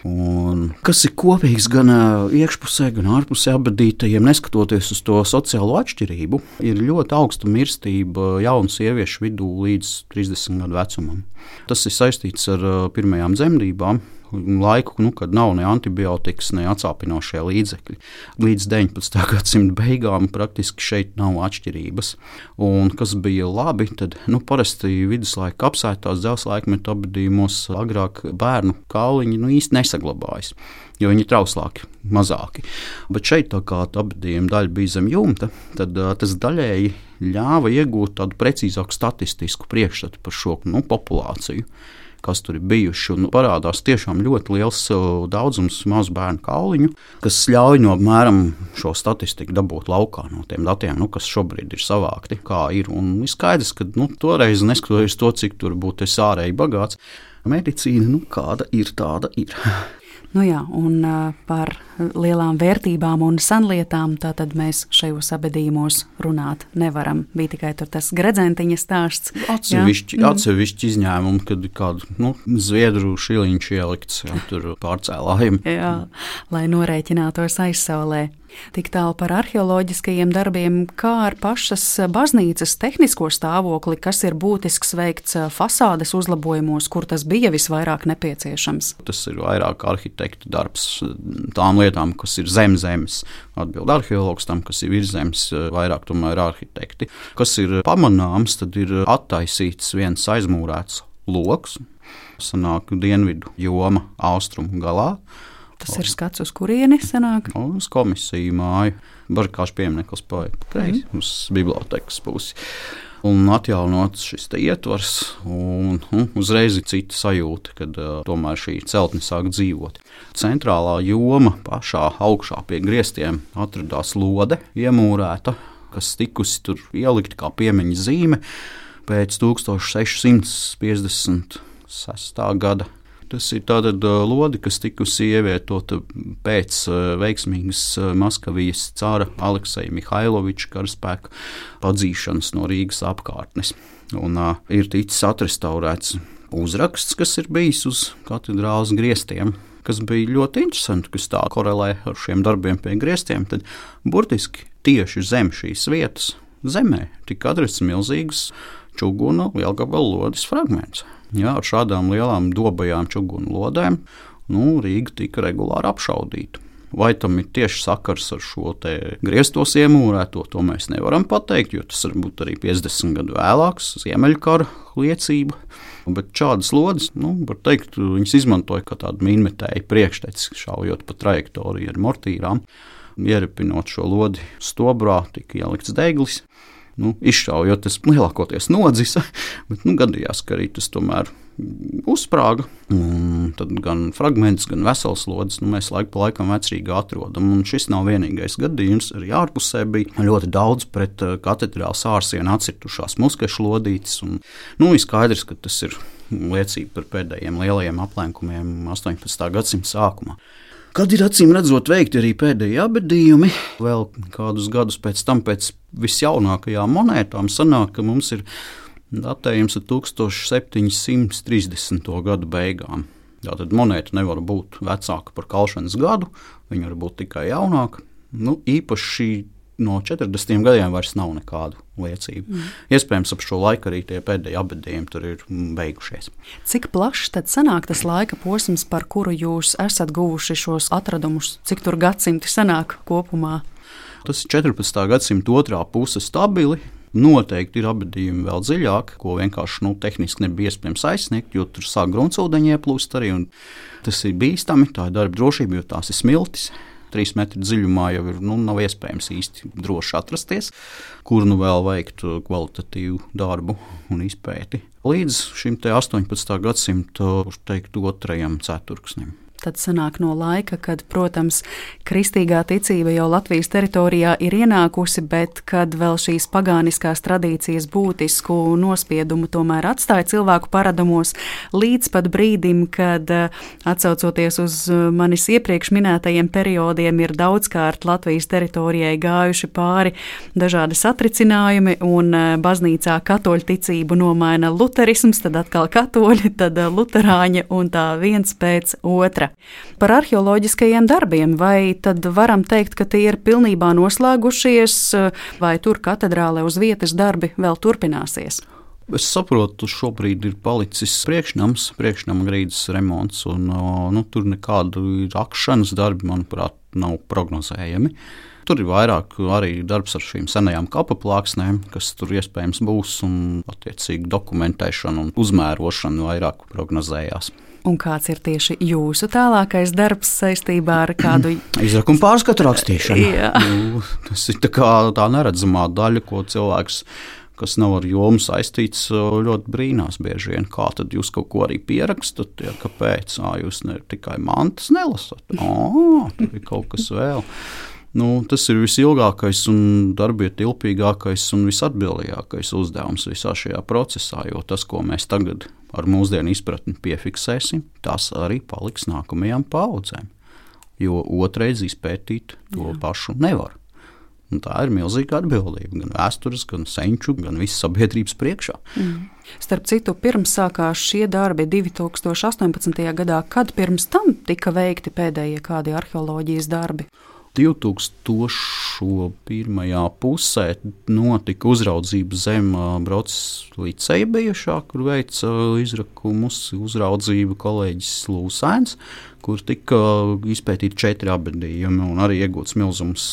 Un kas ir kopīgs gan iekšpusē, gan ārpusē abadītajiem, neskatoties uz to sociālo atšķirību, ir ļoti augsta mirstība jaunu sieviešu vidū līdz 30 gadu vecumam. Tas ir saistīts ar pirmajām dzemdībām laiku, nu, kad nav ne antibiotikas, ne atsāpinošie līdzekļi. Līdz 19. [LAUGHS] gadsimta beigām praktiski šeit nav atšķirības. Un kas bija labi, tad nu, parasti viduslaika apsētās dzelzceļa laikmetu apbedījumos agrāk bērnu kauliņi nu, īsti nesaglabājas jo viņi ir trauslāki, mazāki. Bet šeit, tā kā apgādījuma daļa bija zem jumta, tad uh, tas daļēji ļāva iegūt tādu precīzāku statistisku priekšstatu par šo nu, populāciju kas tur ir bijuši. Un parādās tiešām ļoti liels daudzums mazu bērnu kauliņu, kas ļauj no apmēram šo statistiku dabūt laukā no tiem datiem, nu, kas šobrīd ir savākti. Ir. Un ir skaidrs, ka nu, toreiz, neskatoties to, cik tur būtu ārēji bagāts, medicīna, nu, kāda ir, tāda ir. [LAUGHS] Nu jā, un par lielām vērtībām un senlietām tad mēs šajos abadījumos runāt nevaram. Bija tikai tas gredzentiņa stāsts. Atsevišķi, jā. Mhm. atsevišķi izņēmumi, kad kādu nu, zviedru šiliņš ielikts, jā, tur pārcēlājumi. Jā, lai norēķinātos aizsaulē. Tik tālu par arheoloģiskajiem darbiem, kā ar pašas baznīcas tehnisko stāvokli, kas ir būtisks veikts fasādes uzlabojumos, kur tas bija visvairāk nepieciešams. Tas ir vairāk arhitektu darbs, tām lietām, kas ir zem zemes. Atbild arheologs tam, kas ir virs zemes, vairāk tomēr arhitekti. Kas ir pamanāms, tad ir attaisīts viens aizmūrēts lokus, sanāk dienvidu joma austrumu galā Tas ir skats, uz kurieni sanāk? Uz komisiju māju. Barkāšu piemineklis paiet mm. uz bibliotekas pusi. Un atjaunots šis ietvars, un, un uzreiz ir cita sajūta, kad uh, tomēr šī celtne sāk dzīvot. Centrālā joma pašā augšā pie griestiem atradās lode, iemūrēta, kas tikusi tur ielikta kā piemiņas zīme pēc 1656. gada Tas ir tātad lode, kas tikusi ievietota pēc veiksmīgas Maskavijas cara Alekseja Mihailoviča karaspēka padzīšanas no Rīgas apkārtnes. Un, uh, ir ticis atrestaurēts uzraksts, kas ir bijis uz katedrālas griestiem. Kas bija ļoti interesanti, kas tā korelē ar šiem darbiem pie griestiem. Tad burtiski tieši zem šīs vietas, zemē, tika atrasts milzīgs čūnu lielgabalu lodes fragments. Jā, ar šādām lielām dobajām čūnu lodēm nu, Rīga tika regulāri apšaudīta. Vai tam ir tieši sakars ar šo grieztos iemūrēto, to mēs nevaram pateikt, jo tas var būt arī 50 gadu vēlāks, Ziemeļkara liecība. Bet šādas lodes, nu, var teikt, viņas izmantoja kā tādu minētāju priekšteci, šaujot pa trajektoriju ar mortīrām. Ieripinot šo lodi stobrā, tika ielikts deglis. Nu, izšaujot, tas lielākoties nodzisa, [LAUGHS] bet nu, gadījās, ka arī tas tomēr uzsprāga. Tad gan fragments, gan vesels lodes nu, mēs laiku pa laikam vecrīgi atrodam. Un šis nav vienīgais gadījums. Arī ārpusē bija ļoti daudz pret eh, katedrālas ārsienu atcirtušās muskešu lodītes. Un, nu, ir skaidrs, ka tas ir liecība par pēdējiem lielajiem aplenkumiem 18. gadsimta sākumā. Kad ir acīm redzot, veikti arī pēdējie abadījumi, vēl kādus gadus pēc tam, pēc visjaunākajām monētām, sanāk, ka mums ir datējums ar 1730. gadu beigām. Tātad monēta nevar būt vecāka par kalšanas gadu, viņa var būt tikai jaunāka. Nu, īpaši no 40 gadiem vairs nav nekādu liecību. Mm. Iespējams, ap šo laiku arī tie pēdējie abadījumi tur ir beigušies. Cik plašs tad sanāk tas laika posms, par kuru jūs esat guvuši šos atradumus? Cik tur gadsimti sanāk kopumā? Tas ir 14. gadsimta otrā puse stabili. Noteikti ir abadījumi vēl dziļāk, ko vienkārši nu, tehniski nebija iespējams aizsniegt, jo tur sāk gruntsūdeņi ieplūst arī. Tas ir bīstami, tā ir darba drošība, jo tās ir smiltis. Trīs metru dziļumā jau ir, nu, nav iespējams īsti droši atrasties, kur nu vēl veikt kvalitatīvu darbu un izpēti. Līdz šim 18. gadsimta, teikt, otrajam ceturksnim tad sanāk no laika, kad, protams, kristīgā ticība jau Latvijas teritorijā ir ienākusi, bet kad vēl šīs pagāniskās tradīcijas būtisku nospiedumu tomēr atstāja cilvēku paradumos, līdz pat brīdim, kad, atsaucoties uz manis iepriekš minētajiem periodiem, ir daudzkārt Latvijas teritorijai gājuši pāri dažādi satricinājumi, un baznīcā katoļu ticību nomaina luterisms, tad atkal katoļi, tad luterāņi un tā viens pēc otra. Par arheoloģiskajiem darbiem, vai tad varam teikt, ka tie ir pilnībā noslēgušies, vai tur katedrālē uz vietas darbi vēl turpināsies? Es saprotu, šobrīd ir palicis priekšnams, priekšnama grīdas remonts, un nu, tur nekādu rakšanas darbi, manuprāt, nav prognozējami. Tur ir vairāk arī darbs ar šīm senajām kapa plāksnēm, kas tur iespējams būs, un attiecīgi dokumentēšana un uzmērošana vairāk prognozējās. Un kāds ir tieši jūsu tālākais darbs saistībā ar kādu [CLEARS THROAT] izrakuma pārskatu rakstīšanu? [LAUGHS] nu, tas ir tā, tā neredzamā daļa, ko cilvēks kas nav ar jomu saistīts, ļoti brīnās bieži vien. Kā tad jūs kaut ko arī pierakstat, ja kāpēc? À, jūs ne tikai mantas nelasat, ah, tur ir kaut kas vēl. Nu, tas ir visilgākais, un darbietilpīgākais un visatbildīgākais uzdevums visā šajā procesā. Jo tas, ko mēs tagad ar mūsdienu izpratni piefiksēsim, tas arī paliks nākamajām paudzēm. Jo otrreiz izpētīt to Jā. pašu nevar. Un tā ir milzīga atbildība gan vēstures, gan senču, gan visas sabiedrības priekšā. Mm. Starp citu, pirms sākās šie darbi 2018. gadā, kad pirms tam tika veikti pēdējie kādi arheoloģijas darbi. 2001. pusē notika uzraudzība zem Brodzes liceja bijušā, kur veica izrakumus uzraudzību kolēģis Lūsēns, kur tika izpētīti četri abadījumi un arī iegūts milzums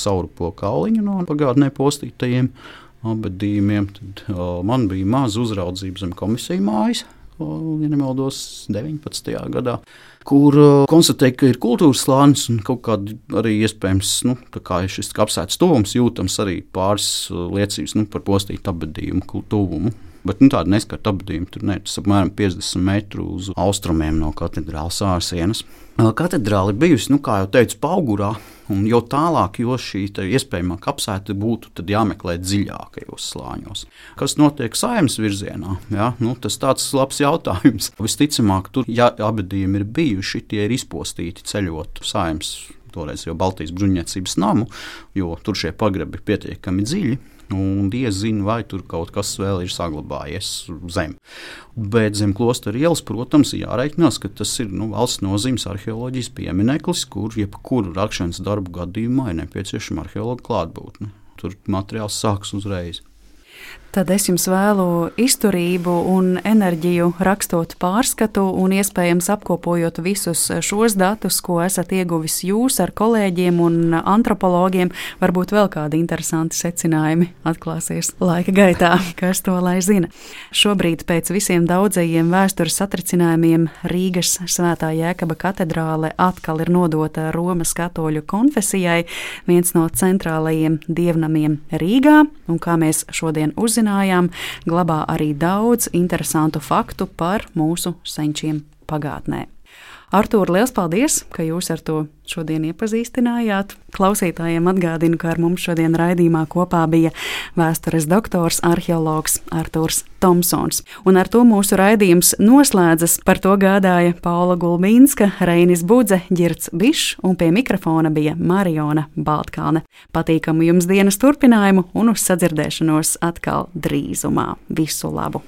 saurupo kauliņu no pagātnē postītajiem abadījumiem. Tad man bija maza uzraudzība zem komisiju mājas, ja nemaldos, 19. gadā kur uh, konstatēja, ka ir kultūras slānis un kaut kāda arī iespējams, nu, kā šis apsēsts tuvums jūtams arī pāris uh, liecības nu, par postītu abadījumu tuvumu. Bet nu, tāda neskata apgādījuma tur ne, tas apmēram 50 metru uz austrumiem no katedrālas ārsienas. Katedrāle bijusi, nu, kā jau teicu, augurā, un jo tālāk, jo šī iespējamā kapsēta būtu jāmeklē dziļākajos slāņos. Kas notiek saimnes virzienā? Ja? Nu, tas tāds labs jautājums. [LAUGHS] Visticamāk, tur, ja abadījumi ir bijuši, tie ir izpostīti ceļot saimnes toreiz jau Baltijas bruņniecības namu, jo tur šie pagrabi ir pietiekami dziļi. Un diezinu, vai tur kaut kas vēl ir saglabājies zem. Bet zem klostra ielas, protams, ir jāreikinās, ka tas ir nu, valsts nozīmes arheoloģijas piemineklis, kur jebkuru rakšanas darbu gadījumā ir nepieciešama arheologa klātbūtne. Tur materiāls sāks uzreiz. Tad es jums vēlu izturību un enerģiju rakstot pārskatu un iespējams apkopojot visus šos datus, ko esat ieguvis jūs ar kolēģiem un antropologiem. Varbūt vēl kādi interesanti secinājumi atklāsies laika gaitā, [LAUGHS] kas to lai zina. Šobrīd pēc visiem daudzajiem vēstures satricinājumiem Rīgas Svētā Jēkaba katedrāle atkal ir nodota Romas katoļu konfesijai, viens no centrālajiem dievnamiem Rīgā, un kā mēs šodien uzzinājām, uzzinājām, glabā arī daudz interesantu faktu par mūsu senčiem pagātnē. Artūr, liels paldies, ka jūs ar to šodien iepazīstinājāt. Klausītājiem atgādinu, ka ar mums šodien raidījumā kopā bija vēstures doktors, arheologs Artūrs Tomsons. Un ar to mūsu raidījums noslēdzas. Par to gādāja Paula Gulbīnska, Reinis Budze, Girts Bišs un pie mikrofona bija Mariona Baltkalne. Patīkamu jums dienas turpinājumu un uz sadzirdēšanos atkal drīzumā. Visu labu!